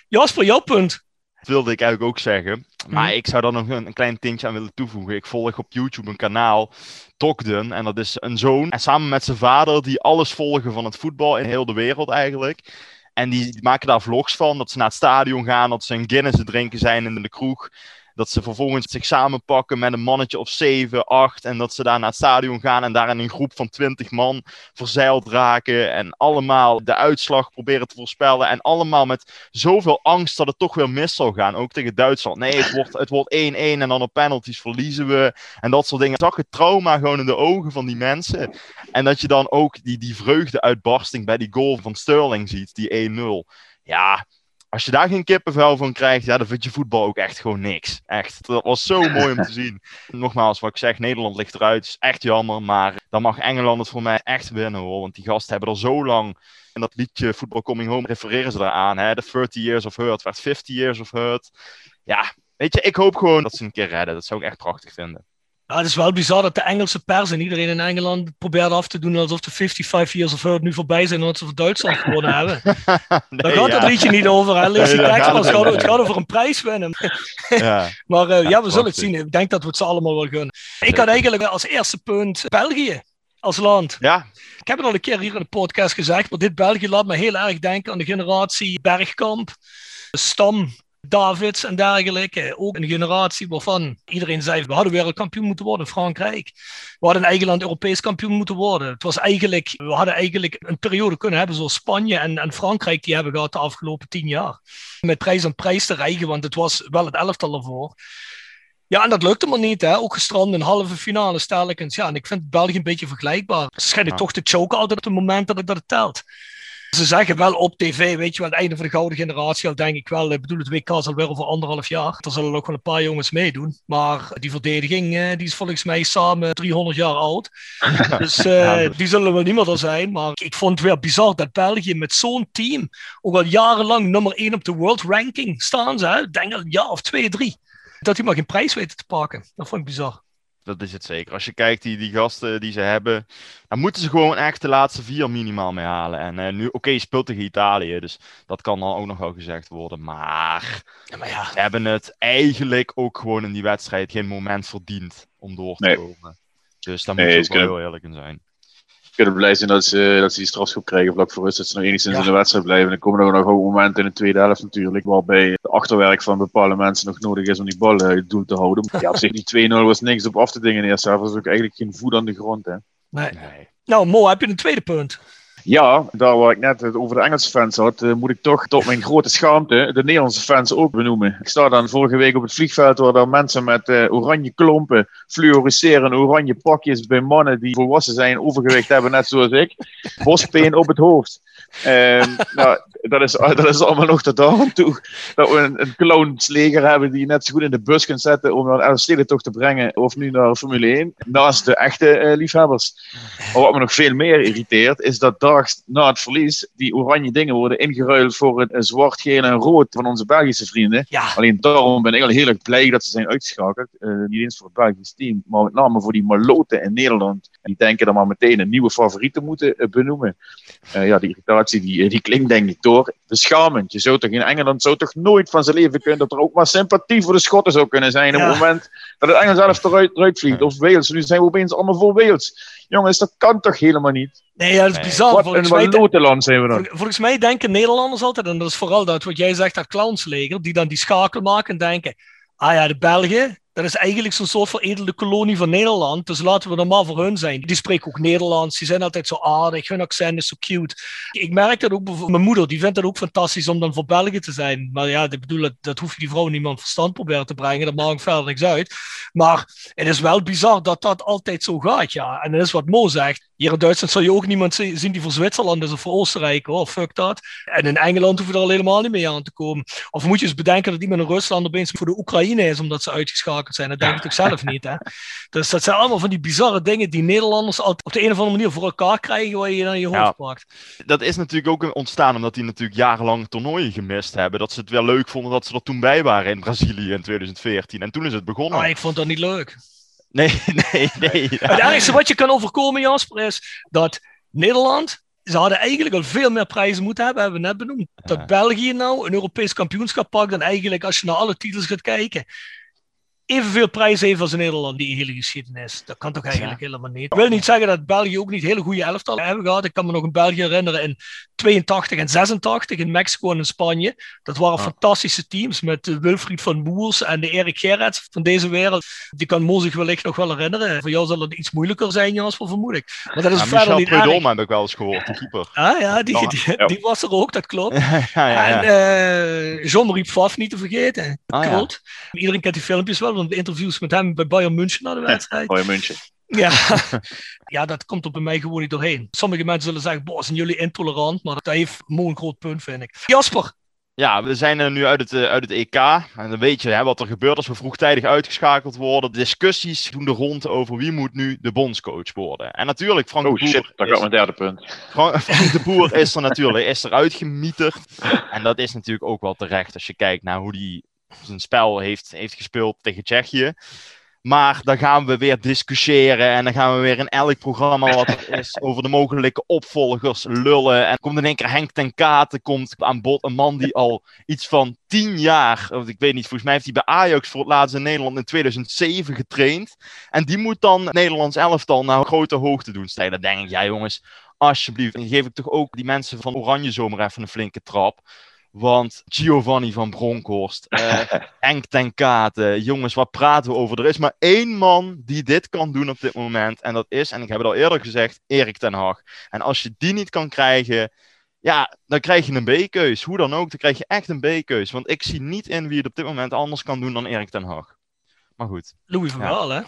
S1: Jasper, jouw punt.
S3: Dat wilde ik eigenlijk ook zeggen. Maar mhm. ik zou dan nog een, een, klein tintje aan willen toevoegen. Ik volg op YouTube een kanaal, Tokden. En dat is een zoon. En samen met zijn vader, die alles volgen van het voetbal in heel de wereld eigenlijk. En die, die maken daar vlogs van. Dat ze naar het stadion gaan, dat ze een Guinness drinken zijn in de kroeg. Dat ze vervolgens zich samenpakken met een mannetje of 7, 8. En dat ze daar naar het stadion gaan en daar in een groep van 20 man verzeild raken. En allemaal de uitslag proberen te voorspellen. En allemaal met zoveel angst dat het toch weer mis zal gaan. Ook tegen Duitsland. Nee, het wordt, het wordt 1-1 en dan op penalties verliezen we. En dat soort dingen. Ik het trauma gewoon in de ogen van die mensen. En dat je dan ook die, die vreugdeuitbarsting bij die goal van Sterling ziet, die 1-0. Ja, als je daar geen kippenvel van krijgt, ja, dan vind je voetbal ook echt gewoon niks. Echt. Dat was zo [laughs] mooi om te zien. Nogmaals, wat ik zeg, Nederland ligt eruit. is echt jammer. Maar dan mag Engeland het voor mij echt winnen hoor. Want die gasten hebben er zo lang. En dat liedje Football Coming Home refereren ze daaraan. Hè? De 30 Years of Hurt werd 50 Years of Hurt. Ja, weet je, ik hoop gewoon dat ze een keer redden. Dat zou ik echt prachtig vinden.
S1: Ja, het is wel bizar dat de Engelse pers en iedereen in Engeland probeert af te doen alsof de 55 years of hurt nu voorbij zijn omdat ze voor Duitsland gewonnen hebben. [laughs] Daar gaat het liedje niet over. Hè? Lees die tekst, het, gaat, het gaat over een prijs winnen. ja. [laughs] maar uh, ja, we zullen het zien. Ik denk dat we het ze allemaal wel gunnen. Ik had eigenlijk als eerste punt België als land.
S3: Ja.
S1: Ik heb het al een keer hier in de podcast gezegd, maar dit België laat me heel erg denken aan de generatie Bergkamp, Stam, Davids en dergelijke. Ook een generatie waarvan iedereen zei, we hadden wereldkampioen moeten worden Frankrijk. We hadden in eigen land Europees kampioen moeten worden. Het was eigenlijk, we hadden eigenlijk een periode kunnen hebben zoals Spanje en, en Frankrijk die hebben gehad de afgelopen tien jaar. Met prijs aan prijs te rijgen, want het was wel het elftal ervoor. Ja, en dat lukte maar niet. Hè. Ook gestrand in halve finale stelkens. Ja, en ik vind België een beetje vergelijkbaar. Ze schijnen toch te choken altijd op het moment dat het, dat het telt. Ze zeggen wel op tv, weet je wel, het einde van de gouden generatie al denk ik wel. Ik bedoel, het WK is alweer over anderhalf jaar. Er zullen ook wel een paar jongens meedoen. Maar die verdediging, eh, die is volgens mij samen 300 jaar oud. [laughs] dus uh, die zullen wel niet meer er zijn. Maar ik vond het weer bizar dat België met zo'n team ook al jarenlang nummer 1 op de world ranking staan. Ze, ik denk al een jaar of twee, drie. Dat die maar geen prijs weten te pakken. Dat vond ik bizar
S3: dat is het zeker. Als je kijkt die, die gasten die ze hebben, dan moeten ze gewoon echt de laatste vier minimaal mee halen. En uh, nu, oké, okay, speelt tegen Italië, dus dat kan dan ook nog wel gezegd worden. Maar, ja, maar ja. ze hebben het eigenlijk ook gewoon in die wedstrijd geen moment verdiend om door te komen. Dus daar moet je ook wel heel eerlijk in zijn
S2: kunnen blij zijn dat ze, dat ze die strafschop krijgen vlak voor rust. Dat ze nog enigszins in de wedstrijd blijven. Er komen er nog ook momenten in de tweede helft natuurlijk. Waarbij het achterwerk van bepaalde mensen nog nodig is om die bal uit het doel te houden. [laughs] Ja, op zich die 2-0 was niks op af te dingen in de eerste helft. was ook eigenlijk geen voet aan de grond. Hè.
S1: Nee. nee. Nou, Mo, heb je een tweede punt?
S2: Ja, daar waar ik net over de Engelse fans had, eh, moet ik toch tot mijn grote schaamte de Nederlandse fans ook benoemen. Ik sta dan vorige week op het vliegveld waar er mensen met uh, oranje klompen, fluoriserende oranje pakjes bij mannen die volwassen zijn overgewicht hebben, net zoals ik, bospeen op het hoofd. Um, nou, dat, is, dat is allemaal nog tot aan toe dat we een, een clownsleger hebben die je net zo goed in de bus kunt zetten om naar een toch te brengen of nu naar Formule 1, naast de echte uh, liefhebbers. Maar wat me nog veel meer irriteert, is dat daags na het verlies die oranje dingen worden ingeruild voor het zwart, geel en rood van onze Belgische vrienden. Ja. Alleen daarom ben ik al heel erg blij dat ze zijn uitgeschakeld. Uh, niet eens voor het Belgisch team, maar met name voor die maloten in Nederland. Die denken dan maar meteen een nieuwe favoriet te moeten uh, benoemen. ja, die irritatie die, die klinkt denk ik door. Beschamend. Je zou toch in Engeland zou toch nooit van zijn leven kunnen dat er ook maar sympathie voor de Schotten zou kunnen zijn op het moment dat het Engeland zelf eruit, eruit vliegt. Of Wales. Nu zijn we opeens allemaal voor Wales. Jongens, dat kan toch helemaal niet?
S1: Nee, dat is bizar.
S2: Wat volgens een zijn we dan.
S1: volgens mij denken Nederlanders altijd, en dat is vooral dat wat jij zegt, dat clownsleger, die dan die schakel maken en denken, ah ja, de Belgen, dat is eigenlijk zo'n soort veredelde kolonie van Nederland. Dus laten we maar voor hun zijn. Die spreken ook Nederlands. Die zijn altijd zo aardig. Hun accent is zo cute. Ik merk dat ook bijvoorbeeld. Mijn moeder, die vindt het ook fantastisch om dan voor België te zijn. Maar ja, ik bedoel, dat, dat hoef je die vrouw niemand verstand proberen te brengen. Dat maakt verder niks uit. Maar het is wel bizar dat dat altijd zo gaat, ja. En dat is wat Mo zegt. Hier in Duitsland zal je ook niemand zien die voor Zwitserland is of voor Oostenrijk. Hoor, fuck dat. En in Engeland hoeven er al helemaal niet mee aan te komen. Of moet je eens bedenken dat iemand in Rusland opeens voor de Oekraïne is omdat ze uitgeschakeld zijn. Dat denk ik toch zelf niet. Hè? Dus dat zijn allemaal van die bizarre dingen die Nederlanders op de een of andere manier voor elkaar krijgen waar je dan je hoofd ja, pakt.
S3: Dat is natuurlijk ook ontstaan omdat die natuurlijk jarenlang toernooien gemist hebben. Dat ze het wel leuk vonden dat ze er toen bij waren in Brazilië in 2014. En toen is het begonnen.
S1: Maar ik vond dat niet leuk. [laughs]
S3: Nee, nee, nee. [laughs]
S1: Het ergste wat je kan overkomen, Jasper, is dat Nederland ze hadden eigenlijk al veel meer prijzen moeten hebben, hebben we net benoemd. Dat België nou een Europees kampioenschap pakt dan eigenlijk als je naar alle titels gaat kijken evenveel prijs heeft als Nederland, die hele geschiedenis. Dat kan toch eigenlijk helemaal niet. Ik wil niet zeggen dat België ook niet hele goede elftal hebben gehad. Ik kan me nog een België herinneren in 82 en 86 in Mexico en in Spanje. Dat waren fantastische teams met Wilfried van Boers en de Erik Gerrits van deze wereld. Die kan Mo zich wellicht nog wel herinneren. Voor jou zal het iets moeilijker zijn, Jasper, vermoed ik.
S3: Maar dat is ja, verder niet Prudhomme heb ik wel eens gehoord, de keeper. [laughs]
S1: Ah ja, die, die, die, was er ook, dat klopt. [laughs] en uh, Jean-Marie Pfaff niet te vergeten. Ah, klopt. Iedereen kent die filmpjes wel de interviews met hem bij Bayern München na de wedstrijd.
S2: Bayern München.
S1: Ja. [laughs] ja, dat komt er bij mij gewoon niet doorheen. Sommige mensen zullen zeggen, boh, zijn jullie intolerant? Maar dat heeft mooi een groot punt, vind ik. Jasper,
S3: ja, we zijn er nu uit het, eh, uit het EK. En dan weet je hè, wat er gebeurt als we vroegtijdig uitgeschakeld worden. Discussies doen er rond over wie moet nu de bondscoach worden. En natuurlijk, Frank
S2: oh,
S3: de Boer...
S2: shit, daar gaat mijn derde punt.
S3: Frank, [laughs] Frank de Boer is er natuurlijk is er uitgemieterd. En dat is natuurlijk ook wel terecht als je kijkt naar hoe die zijn spel heeft, heeft gespeeld tegen Tsjechië. Maar dan gaan we weer discussiëren en dan gaan we weer in elk programma wat er is [laughs] over de mogelijke opvolgers lullen. En komt in één keer Henk ten Katen komt aan bod. Een man die al iets van tien jaar, of ik weet niet, volgens mij heeft hij bij Ajax voor het laatst in Nederland in 2007 getraind. En die moet dan Nederlands elftal naar grote hoogte doen stijgen. Dan denk ik, ja jongens, alsjeblieft. Dan geef ik toch ook die mensen van Oranje Zomer even een flinke trap. Want Giovanni van Bronckhorst, uh, [laughs] Henk ten Katen, jongens, wat praten we over? Er is maar één man die dit kan doen op dit moment. En dat is, en ik heb het al eerder gezegd, Erik ten Hag. En als je die niet kan krijgen, ja, dan krijg je een B-keus. Hoe dan ook, dan krijg je echt een B-keus. Want ik zie niet in wie het op dit moment anders kan doen dan Erik ten Hag. Maar goed.
S1: Louis van
S3: Ja.
S1: Gaal, hè?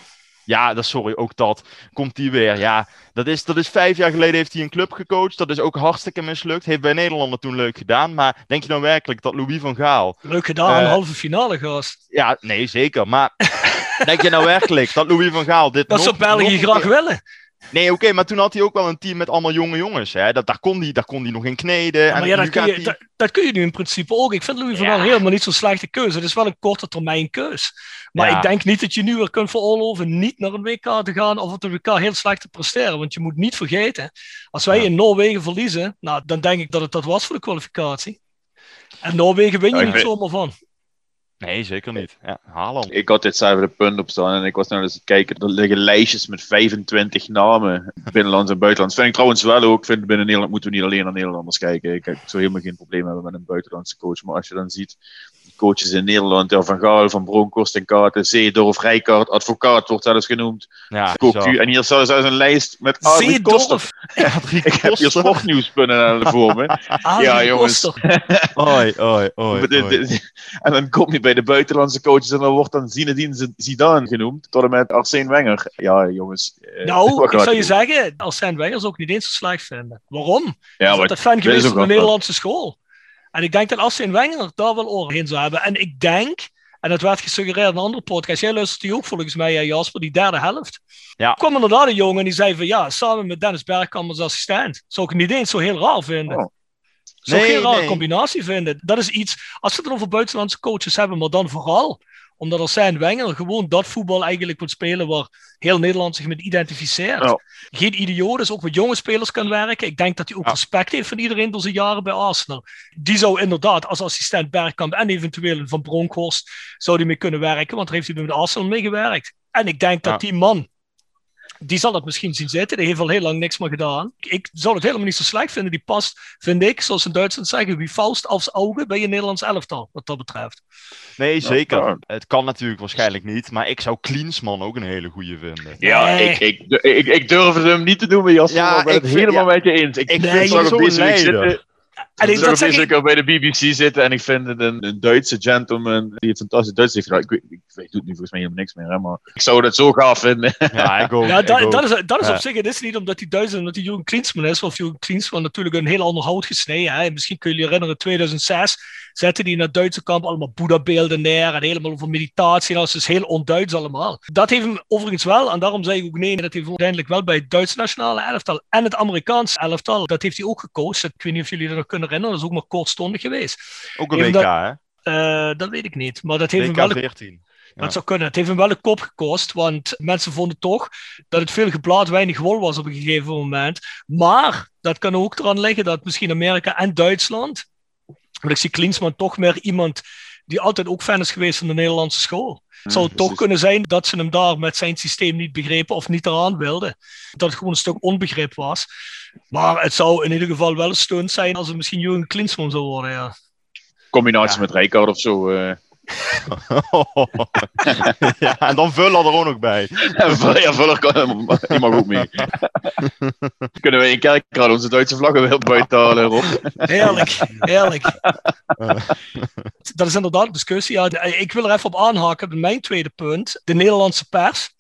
S3: Ja, dat, sorry, ook dat. Komt hij weer. Ja, dat is, dat is vijf jaar geleden heeft hij een club gecoacht. Dat is ook hartstikke mislukt. Heeft bij Nederlander toen leuk gedaan. Maar denk je nou werkelijk dat Louis van Gaal...
S1: Leuk gedaan, een
S3: Eh,
S1: halve finale, gast.
S3: Ja, nee, zeker. Maar [laughs] denk je nou werkelijk dat Louis van Gaal dit
S1: Dat
S3: nog-
S1: zou België
S3: nog
S1: graag
S3: keer-
S1: willen.
S3: Nee, oké, maar toen had hij ook wel een team met allemaal jonge jongens. Hè? Dat, daar, kon hij, daar kon hij nog in kneden.
S1: Ja, maar
S3: en
S1: ja,
S3: nu
S1: dat, kun je,
S3: hij-
S1: dat, dat kun je nu in principe ook. Ik vind Louis van
S3: Ja.
S1: Gaal helemaal niet zo'n slechte keuze. Het is wel een korte termijn keus. Maar
S3: Ja.
S1: ik denk niet dat je nu weer kunt veroorloven niet naar een WK te gaan of op een WK heel slecht te presteren. Want je moet niet vergeten, als wij
S3: Ja.
S1: in Noorwegen verliezen, nou, dan denk ik dat het dat was voor de kwalificatie. En Noorwegen win je niet
S2: weet-
S1: zomaar van.
S3: Nee, zeker niet. Ja, Haaland.
S2: Ik had dit cijfer de punt op staan en ik was nou eens kijken. Er liggen lijstjes met 25 namen, [laughs] binnenlands en buitenlands. Vind ik trouwens wel ook. Ik vind binnen Nederland moeten we niet alleen naar Nederlanders kijken. Ik, ik zou helemaal geen probleem hebben met een buitenlandse coach. Maar als je dan ziet, coaches in Nederland, ja, Van Gaal, Van Bronkhorst en Kaarten, Zeedorf, Rijkaard, advocaat wordt zelfs genoemd.
S3: Ja,
S2: Cocu.
S3: zo.
S2: En hier staat zelfs een lijst met Adrie Koster. [laughs] Ik heb hier sportnieuwspunnen voor me. Ja, jongens.
S3: Oi, oi, oi,
S2: De- de-
S3: oi.
S2: de- En dan kom je bij de buitenlandse coaches en dan wordt dan Zinedine Zidane genoemd. Tot en met Arsène Wenger. Ja, jongens. eh,
S1: Nou, [laughs]
S2: wat
S1: ik zou je
S2: doen?
S1: zeggen, als zijn Wengers ook niet eens zo slecht vinden. Waarom?
S2: Ja,
S1: is
S2: maar
S1: dat fan
S2: is
S1: geweest van de Nederlandse school. En ik denk dat als een Wenger daar wel oren heen zou hebben. En ik denk, en dat werd gesuggereerd in een andere podcast, jij luistert die ook volgens mij, hè, Jasper, die derde helft.
S3: Ja.
S1: Er kwam inderdaad een jongen en die zei van ja, samen met Dennis Bergkamp als assistent. Zou ik niet eens zo heel raar vinden.
S2: Oh.
S1: Zou ik rare
S3: nee.
S1: combinatie vinden. Dat is iets, als we het dan over buitenlandse coaches hebben, maar dan vooral omdat er zijn Wenger gewoon dat voetbal eigenlijk wil spelen waar heel Nederland zich mee identificeert.
S2: Ja.
S1: Geen idioot is, ook met jonge spelers kan werken. Ik denk dat hij ook
S3: Ja.
S1: respect heeft van iedereen door zijn jaren bij Arsenal. Die zou inderdaad als assistent Bergkamp en eventueel een Van Bronckhorst zou die mee kunnen werken, want daar heeft hij met Arsenal mee gewerkt. En ik denk dat die man, die zal het misschien zien zitten. Die heeft al heel lang niks meer gedaan. Ik zou het helemaal niet zo slecht vinden. Die past, vind ik, zoals in Duitsland zeggen, wie faust als ogen bij je Nederlands elftal, wat dat betreft.
S3: Nee, zeker.
S2: ja.
S3: Het kan natuurlijk waarschijnlijk niet. Maar ik zou Klinsman ook een hele goede vinden.
S2: Ja,
S1: Nee.
S2: ik, ik, ik, ik durfde hem niet te noemen, Jasper.
S3: Ja,
S2: maar ik ben het helemaal
S3: ja.
S2: met je eens. Ik,
S3: Ik
S2: vind zitten.
S1: En ik,
S2: Ik
S1: dat zeg ik,
S2: al bij de BBC zitten en ik vind het een, een Duitse gentleman die het fantastisch Duits heeft gedaan. Ik, weet- ik, weet- doet nu volgens mij helemaal niks meer, hè, maar ik zou dat zo gaaf vinden. [laughs]
S3: Ja, ik ook.
S1: Ja, dat, dat is, dat is
S3: Ja.
S1: op zich, het is niet omdat hij Duits is, omdat hij Klinsmann is, of Jurgen Klinsmann natuurlijk een heel ander hout gesneden. Hè. Misschien kun je je herinneren, 2006 zette hij in het Duitse kamp allemaal Boeddha-beelden neer en helemaal over meditatie. en Dat is heel onduits allemaal. Dat heeft hem overigens wel, en daarom zei ik ook nee, dat heeft hem uiteindelijk wel bij het Duitse nationale elftal en het Amerikaanse elftal, dat heeft hij ook gekozen. Ik weet niet of jullie dat nog kunnen herinneren, dat is ook maar kortstondig geweest.
S3: Ook een WK,
S1: dat-
S3: hè?
S1: Eh, dat weet ik niet, maar dat heeft hem wel
S3: WK
S1: een
S3: 14. Ja.
S1: dat zou kunnen. Het heeft hem wel een kop gekost, want mensen vonden toch dat het veel geblaad, weinig wol was op een gegeven moment. Maar dat kan ook eraan liggen dat misschien Amerika en Duitsland, want ik zie Klinsmann toch meer iemand die altijd ook fan is geweest van de Nederlandse school. Het zou toch kunnen zijn dat ze hem daar met zijn systeem niet begrepen of niet eraan wilden. Dat het gewoon een stuk onbegrip was. Maar het zou in ieder geval wel een stunt zijn als het misschien Jurgen Klinsmann zou worden, ja.
S2: Combinatie
S3: Ja.
S2: met Rijkaard of zo. eh. [laughs]
S3: ja, en dan vullen er ook nog bij.
S2: ja, Vuller kan mag ook mee. [laughs] Kunnen we in Kerkrade onze Duitse vlaggen weer buiten halen, Rob?
S1: Heerlijk, heerlijk. [laughs] Dat is inderdaad een discussie. Ja, ik wil er even op aanhaken bij mijn tweede punt. De Nederlandse pers.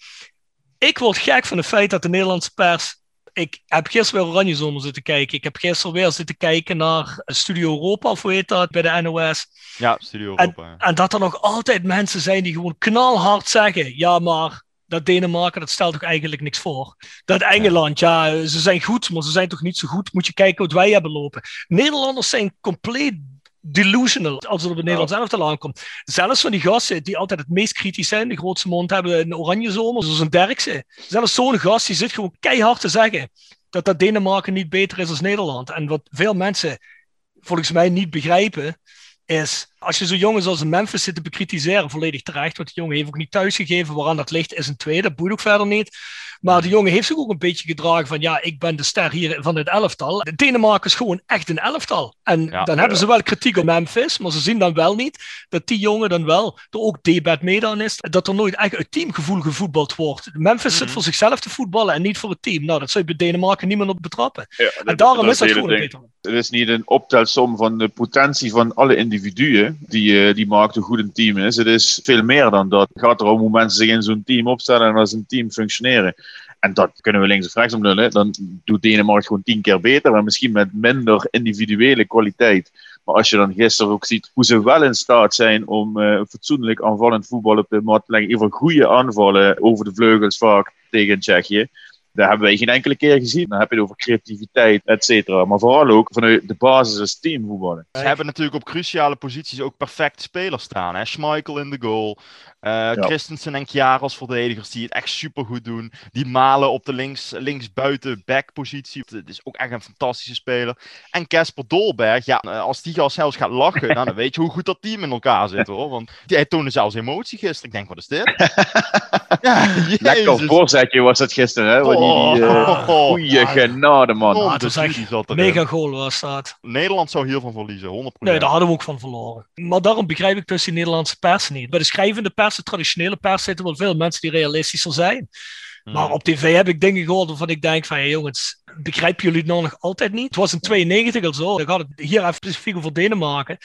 S1: Ik word gek van het feit dat de Nederlandse pers... Ik heb gisteren weer Oranje Zomer zitten kijken. Ik heb gisteren weer zitten kijken naar Studio Europa, of hoe heet dat, bij de NOS.
S3: Ja, Studio Europa. ja.
S1: En dat er nog altijd mensen zijn die gewoon knalhard zeggen: ja, maar dat Denemarken, dat stelt toch eigenlijk niks voor. Dat Engeland, ja, ze zijn goed, maar ze zijn toch niet zo goed. Moet je kijken wat wij hebben lopen. Nederlanders zijn compleet delusional als het op het Nederlands elftal aankomt. Zelfs van die gasten die altijd het meest kritisch zijn, de grootste mond hebben in oranje zomer, zoals een Derkse. Zelfs zo'n gast die zit gewoon keihard te zeggen dat dat Denemarken niet beter is dan Nederland. En wat veel mensen volgens mij niet begrijpen, is als je zo jongens als Memphis zit te bekritiseren, volledig terecht, want die jongen heeft ook niet thuisgegeven. Waaraan dat ligt is een tweede, dat boeit ook verder niet. Maar de jongen heeft zich ook een beetje gedragen van ja, ik ben de ster hier van het elftal. De Denemarken is gewoon echt een elftal. En
S3: Ja.
S1: dan hebben ze wel kritiek op Memphis, maar ze zien dan wel niet dat die jongen dan wel er ook debat mee dan is. Dat er nooit echt uit teamgevoel gevoetbald wordt. Memphis zit
S3: Mhm.
S1: voor zichzelf te voetballen en niet voor het team. Nou, dat zou je bij Denemarken niemand op betrappen.
S2: Ja,
S1: En daarom is dat gewoon een
S2: ding.
S1: beter.
S2: Het is niet een optelsom van de potentie van alle individuen die, eh, die maakt hoe goed een team is. Het is veel meer dan dat. Het gaat erom hoe mensen zich in zo'n team opstellen en als een team functioneren. En dat kunnen we links of rechts om lullen. Dan doet Denemarken gewoon tien keer beter, maar misschien met minder individuele kwaliteit. Maar als je dan gisteren ook ziet hoe ze wel in staat zijn om eh, fatsoenlijk aanvallend voetbal op de mat te leggen. Geval goede aanvallen over de vleugels vaak tegen Tsjechië. Dat hebben wij geen enkele keer gezien. Dan heb je het over creativiteit, et cetera. Maar vooral ook vanuit de basis als team voetballen.
S3: Ze hebben natuurlijk op cruciale posities ook perfecte spelers staan. Hè? Schmeichel in de goal. eh Christensen en Kjaar als verdedigers die het echt supergoed doen. Die malen op de links, linksbuiten backpositie. Het is ook echt een fantastische speler. En Casper Dolberg, ja, eh, als die al zelfs gaat lachen, nou, dan weet je hoe goed dat team in elkaar zit hoor. Want die, hij toonde zelfs emotie gisteren. Ik denk, wat is dit? [laughs] ja, [laughs]
S2: Lekker voorzetje was dat gisteren, hè? Waar die, eh, [laughs]
S3: Oh,
S2: goeie
S1: ja.
S2: genade, man.
S3: Oh,
S1: Ah,
S3: de studie zat erin.
S1: Mega goal was dat.
S3: Nederland zou hiervan verliezen, 100%.
S1: Nee, daar hadden we ook van verloren. Maar daarom begrijp ik dus die Nederlandse pers niet. Bij de schrijvende pers, de traditionele pers, zitten wel veel mensen die realistischer zijn.
S3: Hmm.
S1: Maar op tv heb ik dingen gehoord waarvan ik denk van, ja, jongens, begrijpen jullie het nou nog altijd niet? Het was in 92 al zo. Ik had het hier even specifiek over Denemarken.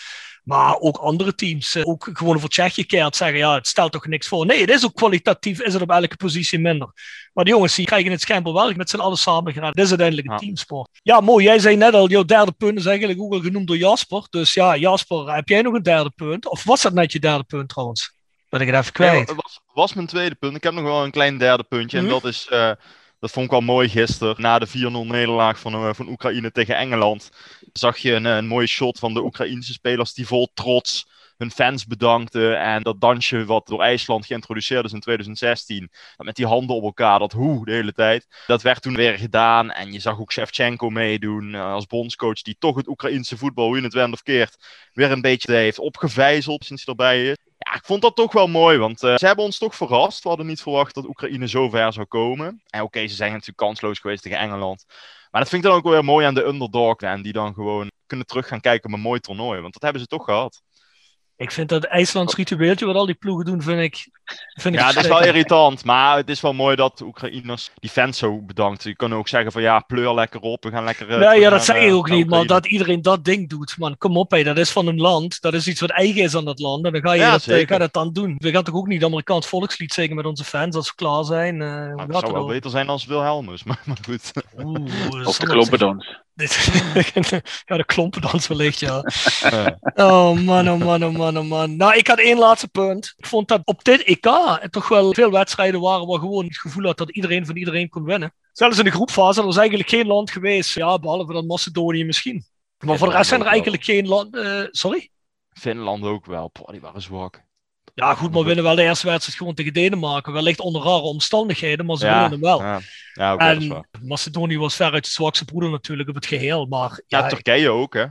S1: Maar ook andere teams, eh, ook gewoon voor Tsjechië keert zeggen, ja, het stelt toch niks voor. Nee, het is ook kwalitatief, is het op elke positie minder. Maar die jongens, die krijgen het schijnbaar wel met z'n allen samen gedaan. Dit is uiteindelijk een
S3: Ja.
S1: teamsport. Ja, mooi. Jij zei net al, jouw derde punt is eigenlijk ook al genoemd door Jasper. Dus ja, Jasper, heb jij nog een derde punt? Of was dat net je derde punt trouwens? Ben ik het even kwijt.
S3: dat was, was mijn tweede punt. Ik heb nog wel een klein derde puntje.
S1: Mhm.
S3: En dat is, eh, dat vond ik wel mooi gisteren. Na de 4-0 nederlaag van, eh, van Oekraïne tegen Engeland. Zag je een, eh, een mooie shot van de Oekraïnse spelers die vol trots hun fans bedankten. En dat dansje wat door IJsland geïntroduceerd is in 2016. dat Met die handen op elkaar, dat hoe de hele tijd. Dat werd toen weer gedaan. En je zag ook Shevchenko meedoen eh, als bondscoach. Die toch het Oekraïnse voetbal, hoe het wend of keert, weer een beetje heeft opgevijzeld sinds hij erbij is. Ja, ik vond dat toch wel mooi, want eh, ze hebben ons toch verrast. We hadden niet verwacht dat Oekraïne zo ver zou komen. En oké, ze zijn natuurlijk kansloos geweest tegen Engeland. Maar dat vind ik dan ook weer mooi aan de underdog. En die dan gewoon kunnen terug gaan kijken op een mooi toernooi. Want dat hebben ze toch gehad.
S1: Ik vind dat IJslands ritueeltje wat al die ploegen doen, vind ik. Vind ik
S3: Ja, dat is wel irritant. Maar het is wel mooi dat de Oekraïners die fans zo bedankt. Je kan ook zeggen van ja, pleur lekker op. We gaan lekker... eh,
S1: Nee, ja, dat zeg
S3: eh,
S1: ik ook niet, maar
S3: Oekraïne.
S1: dat iedereen dat ding doet, man, kom op, hé, dat is van een land, dat is iets wat eigen is aan dat land, en dan ga je
S3: Ja,
S1: dat, eh, ga je dat dan doen. We gaan toch ook niet Amerikaans volkslied zingen met onze fans als we klaar zijn?
S3: Nou, het zou wel beter zijn als Wilhelmus, maar, [laughs] maar goed.
S1: Oeh, dat
S2: Of de
S1: anders. [laughs] ja, de klompendans wellicht, ja.
S3: Eh,
S1: Oh man, oh man, oh man, oh man. Nou, ik had één laatste punt. Ik vond dat op dit EK er toch wel veel wedstrijden waren waar gewoon het gevoel had dat iedereen van iedereen kon winnen. Zelfs in de groepfase er was eigenlijk geen land geweest, ja, behalve dan Macedonië misschien. Maar voor de rest zijn er eigenlijk geen landen. sorry?
S3: Finland ook wel. Poh, die waren zwak.
S1: Ja, goed, maar winnen wel de eerste wedstrijd gewoon tegen Denemarken. Wellicht onder rare omstandigheden, maar ze
S3: Ja,
S1: winnen hem wel.
S3: Ja, ja
S1: en Macedonië was veruit de zwakste broeder natuurlijk op het geheel. Maar
S3: Ja,
S1: ja,
S3: Turkije ook, hè?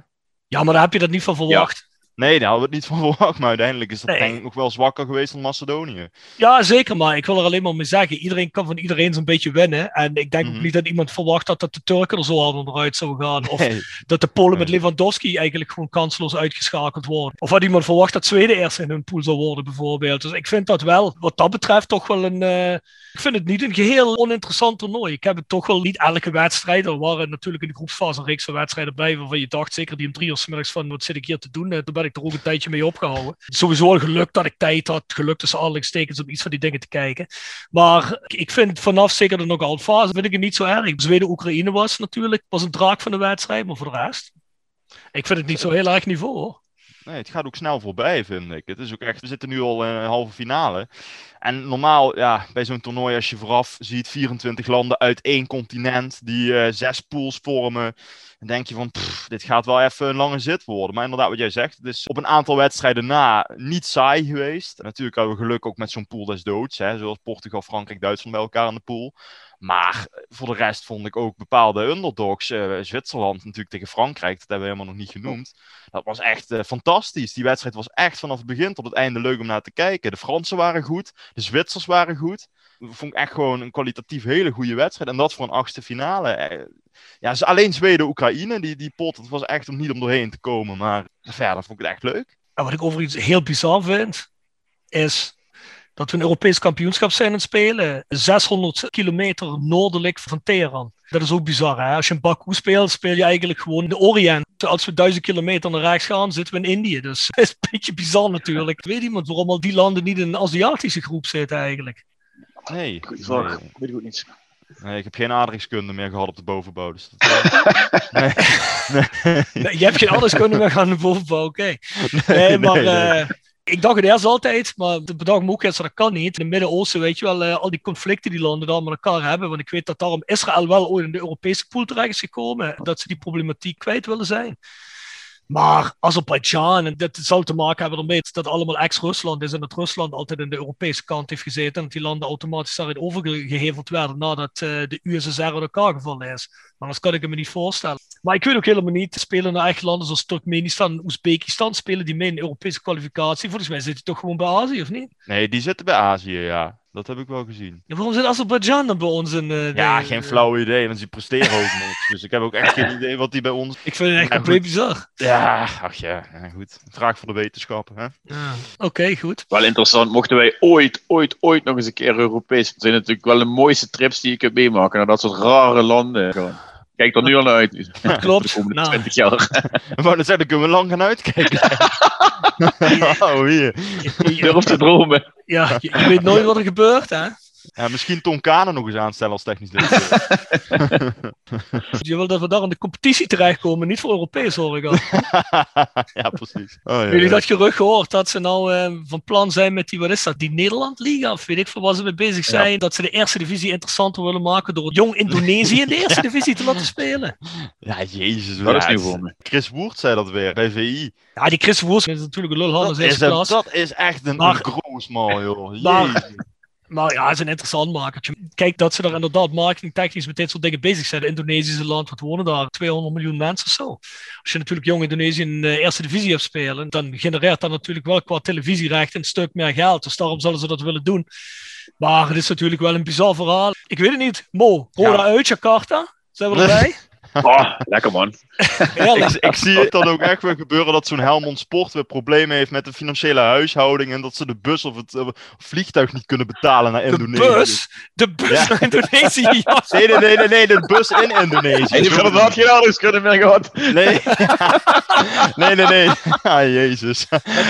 S1: ja, maar daar heb je dat niet van verwacht.
S3: Nee, daar hadden we het niet van [laughs] verwacht, maar uiteindelijk is dat
S1: Nee.
S3: denk ik nog wel zwakker geweest dan Macedonië.
S1: Ja, zeker, maar ik wil er alleen maar mee zeggen. Iedereen kan van iedereen zo'n beetje winnen. En ik denk
S3: Mhm.
S1: ook niet dat iemand verwacht had dat de Turken er zo hard onderuit zouden gaan. Of
S3: Nee.
S1: dat de Polen met. Lewandowski eigenlijk gewoon kansloos uitgeschakeld worden. Of had iemand verwacht dat Zweden eerst in hun pool zou worden, bijvoorbeeld. Dus ik vind dat wel, wat dat betreft, toch wel een. eh, ik vind het niet een geheel oninteressant toernooi. Ik heb het toch wel niet elke wedstrijd. Er waren natuurlijk in de groepsfase een reeks van wedstrijden bij waarvan je dacht, zeker die om drie uur 's middags van wat zit ik hier te doen. Eh, Toen ben ik er ook een tijdje mee opgehouden. Sowieso geluk dat ik tijd had, geluk tussen aanhalingstekens om iets van die dingen te kijken. Maar ik vind vanaf zeker de knock-out fase vind ik het niet zo erg. Zweden-Oekraïne was natuurlijk, was een draak van de wedstrijd, maar voor de rest. Ik vind het niet zo heel erg niveau.
S3: Nee, het gaat ook snel voorbij, vind ik. Het is ook echt, we zitten nu al in een halve finale. En normaal, ja, bij zo'n toernooi, als je vooraf ziet 24 landen uit één continent die eh, zes pools vormen, dan denk je van, dit gaat wel even een lange zit worden. Maar inderdaad, wat jij zegt, het is op een aantal wedstrijden na niet saai geweest. Natuurlijk hadden we geluk ook met zo'n pool des doods, hè, zoals Portugal, Frankrijk, Duitsland bij elkaar in de pool. Maar voor de rest vond ik ook bepaalde underdogs. eh, Zwitserland natuurlijk tegen Frankrijk, dat hebben we helemaal nog niet genoemd. Dat was echt eh, fantastisch. Die wedstrijd was echt vanaf het begin tot het einde leuk om naar te kijken. De Fransen waren goed, de Zwitsers waren goed. Vond ik echt gewoon een kwalitatief hele goede wedstrijd. En dat voor een achtste finale. Eh, Ja, alleen Zweden-Oekraïne, die, die pot, dat was echt om niet om doorheen te komen. Maar verder vond ik het echt leuk.
S1: En wat ik overigens heel bizar vind, is dat we een Europees kampioenschap zijn aan het spelen. 600 kilometer noordelijk van Teheran. Dat is ook bizar. Hè? Als je in Baku speelt, speel je eigenlijk gewoon de Orient. Als we duizend kilometer naar rechts gaan, zitten we in Indië. Dus [laughs] dat is een beetje bizar natuurlijk. Weet iemand waarom al die landen niet in een Aziatische groep zitten eigenlijk?
S3: Nee, nee,
S2: Weet ik ook niet.
S3: nee, ik heb geen aardrijkskunde meer gehad op de bovenbouw. Dus dat, [laughs] nee, nee,
S1: Nee, je hebt geen kunnen meer gaan de bovenbouw, oké. Nee,
S3: nee,
S1: maar
S3: nee.
S1: eh, ik dacht het eerst altijd, maar de bedacht me ook eerst dat kan niet. In het Midden-Oosten, weet je wel, eh, al die conflicten die landen daar met elkaar hebben. Want ik weet dat daarom Israël wel ooit in de Europese pool terecht is gekomen. Dat ze die problematiek kwijt willen zijn. Maar Azerbeidzjan, en dat zal te maken hebben ermee dat allemaal ex-Rusland is en dat Rusland altijd in de Europese kant heeft gezeten en dat die landen automatisch daarin overgeheveld werden nadat eh, de USSR uit elkaar gevallen is. Maar anders kan ik me niet voorstellen. Maar ik weet ook helemaal niet, spelen nou echt landen zoals Turkmenistan en Oezbekistan, spelen die mee in de Europese kwalificatie? Volgens mij zit die toch gewoon bij Azië, of niet?
S3: nee, die zitten bij Azië, ja. Dat heb ik wel gezien.
S1: Ja, waarom zit Azerbeidzjan dan bij ons in? eh,
S3: Ja,
S1: de-
S3: geen flauw idee, want die presteren ook [laughs] niks. Dus ik heb ook echt geen [laughs] idee wat die bij ons...
S1: Ik vind het echt compleet bizar.
S3: Ja, ach ja, ja, goed. Vraag voor de wetenschappen, hè?
S1: Ja. Oké, goed.
S2: Wel interessant, mochten wij ooit, ooit, ooit nog eens een keer Europees. Het zijn natuurlijk wel de mooiste trips die je kunt meemaken naar dat soort rare landen. Gewoon. Kijk er nu al naar uit. [laughs] [laughs]
S1: Klopt.
S2: De komende
S1: Nou.
S2: 20 jaar. [laughs]
S3: Maar dan zeggen, kunnen we lang gaan uitkijken. oh, hier.
S1: Je,
S2: Durf te dromen.
S1: ja, je, je weet nooit wat er gebeurt, hè?
S3: Ja, misschien Tom Kanen nog eens aanstellen als technisch directeur. [laughs]
S1: Je wil dat we daar in de competitie terechtkomen, niet voor Europees hoor ik al. [laughs]
S3: ja, precies. Oh, ja,
S1: jullie
S3: ja.
S1: dat gerucht gehoord dat ze nou eh, van plan zijn met die, wat is dat, die Nederland-liga? Of weet ik veel waar ze mee bezig zijn. Dat ze de eerste divisie interessanter willen maken door jong Indonesië in de eerste [laughs] divisie te laten spelen.
S3: Ja, jezus.
S2: Dat is nieuw voor me.
S3: Chris Woert zei dat weer, bij VI.
S1: Ja, die Chris Woers is natuurlijk een lulhal
S3: Dat is, dat is echt een,
S1: Maar-
S3: een groosmal, joh. Jezus.
S1: Maar ja, hij is een interessant makertje. Kijk dat ze daar inderdaad marketingtechnisch met dit soort dingen bezig zijn. Het Indonesische land, wat wonen daar? 200 miljoen mensen of zo. Als je natuurlijk jong Indonesië in de eerste divisie hebt spelen, dan genereert dat natuurlijk wel qua televisierecht een stuk meer geld. Dus daarom zullen ze dat willen doen. Maar het is natuurlijk wel een bizar verhaal. Ik weet het niet. Mo, Roda uit Jakarta. Zijn we erbij? [laughs]
S2: Oh, lekker man. [laughs]
S3: Ik, ik zie het dan ook echt weer gebeuren dat zo'n Helmond Sport weer problemen heeft met de financiële huishouding en dat ze de bus of het eh, vliegtuig niet kunnen betalen naar
S1: De
S3: Indonesië.
S1: bus? De bus
S3: Ja.
S1: naar Indonesië? [laughs]
S3: Nee, nee, nee, nee, nee, de bus in Indonesië.
S2: Hij heeft inderdaad geen aardrijkskunde meer gehad.
S3: Nee. [laughs] nee, nee, nee. Ah, jezus.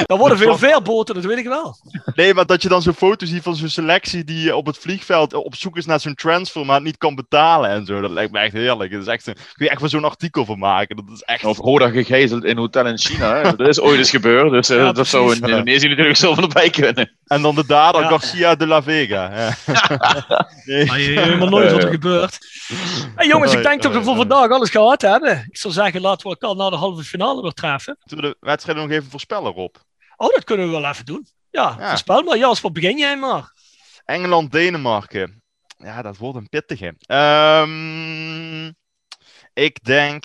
S1: Er worden veel veerboten, dat weet ik wel.
S3: Nee, maar dat je dan zo'n foto ziet van zo'n selectie die op het vliegveld op zoek is naar zo'n transfer, maar het niet kan betalen en zo. Dat lijkt me echt heerlijk. Dat is echt een, [laughs] kun je echt wel zo'n artikel van maken. Dat is echt...
S2: Of Roda gegijzeld in een hotel in China. hè. Dat is ooit eens gebeurd. Dus eh,
S1: Ja,
S2: dat zou in. Indonesië natuurlijk zo van erbij kunnen.
S3: En dan de dader
S1: Ja.
S3: Garcia de la Vega. Ja. [laughs] nee.
S1: Maar je weet helemaal nooit wat er gebeurt. Hey, jongens, ik denk dat we voor vandaag alles gehad hebben. Ik zou zeggen, laten we elkaar na de halve finale weer treffen.
S3: Zullen we de wedstrijden nog even voorspellen, Rob?
S1: Oh, dat kunnen we wel even doen. Ja,
S3: Ja.
S1: voorspel maar. Jasper, begin jij maar.
S3: Engeland, Denemarken. Ja, dat wordt een pittige. Ehm, ik denk.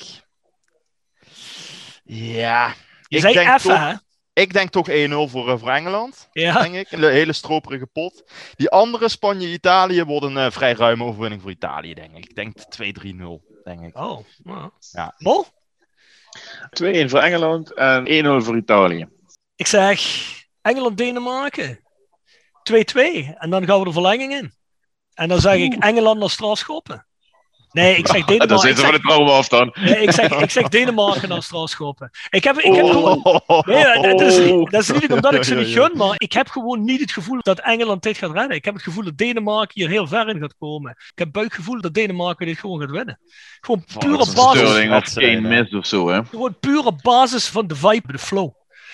S3: Ja.
S1: Je
S3: ik
S1: zei
S3: denk
S1: even,
S3: toch,
S1: hè?
S3: Ik denk toch 1-0 voor, eh, voor Engeland.
S1: Ja.
S3: Denk ik. Een hele stroperige pot. Die andere, Spanje-Italië, wordt een eh, vrij ruime overwinning voor Italië, denk ik. Ik denk 2-3-0, denk ik.
S1: Oh.
S3: Ja.
S1: Mo?
S2: 2-1 voor Engeland en 1-0 voor Italië.
S1: Ik zeg Engeland-Denemarken. 2-2. En dan gaan we de verlenging in. En dan zeg ik Engeland naar Straatschoppen. Nee, ik zeg [laughs]
S2: Dan
S1: Denemarken. Ik
S2: zitten we
S1: zeg,
S2: de trauma af dan.
S1: nee, ik zeg, ik zeg Denemarken naar Straatschoppen. Ik heb, ik heb gewoon...
S3: Oh.
S1: Nee, dat is, niet- dat is [laughs] niet omdat ik ze niet gun, maar ik heb gewoon niet het gevoel dat Engeland dit gaat redden. Ik heb het gevoel dat Denemarken hier heel ver in gaat komen. Ik heb buikgevoel dat Denemarken dit gewoon gaat winnen. Gewoon pure
S2: Dat is
S1: basis,
S2: of geen mis of zo, hè.
S1: gewoon pure basis van de vibe, de flow.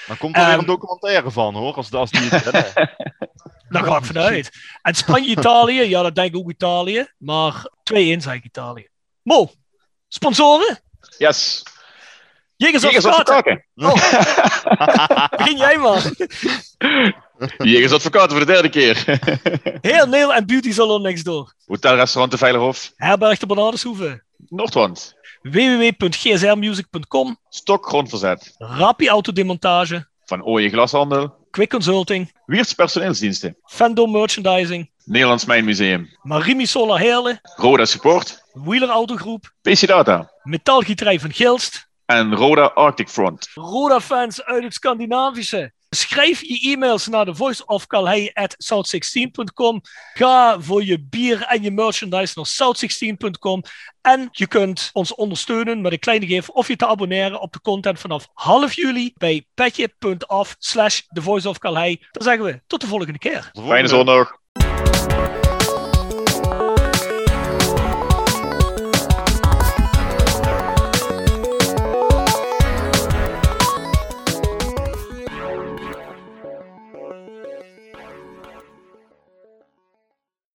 S3: Dan komt er weer
S1: Ehm,
S3: een documentaire van, hoor. Als, als die het redden.
S1: Daar ga ik vanuit. En Spanje-Italië, ja, dat denk ik ook Italië. Maar 2-1 zeg ik Italië. Mo, sponsoren?
S2: Yes.
S1: Jegers
S2: Jegers
S1: of Katen?
S2: kaken. [laughs]
S1: Begin jij maar.
S2: Jegens advocaten voor de derde keer.
S1: Heel Neel en Beauty Salon next door.
S2: Hotelrestaurant de Veilerhof.
S1: Herberg de Bernardeshoeve.
S2: Noordwand.
S1: www.gsrmusic.com.
S2: Stok grondverzet.
S1: Rapi Autodemontage.
S2: Van Ooije Glashandel.
S1: Quick Consulting.
S2: Wiert's personeelsdiensten.
S1: Fandom Merchandising.
S2: Nederlands Mijnmuseum.
S1: Marimi Solar Heerlen.
S2: Roda Support.
S1: Wheeler Autogroep.
S2: PC Data.
S1: Metaalgieterij van Gilst.
S2: En Roda Arctic Front.
S1: Roda-fans uit het Scandinavische. Schrijf je e-mails naar de voiceofcalhei.south16.com. Ga voor je bier en je merchandise naar south16.com. En je kunt ons ondersteunen met een kleine geef of je te abonneren op de content vanaf half juli bij petje.af slash voice of Calhei. Dan zeggen we tot de volgende keer.
S2: Fijne zondag.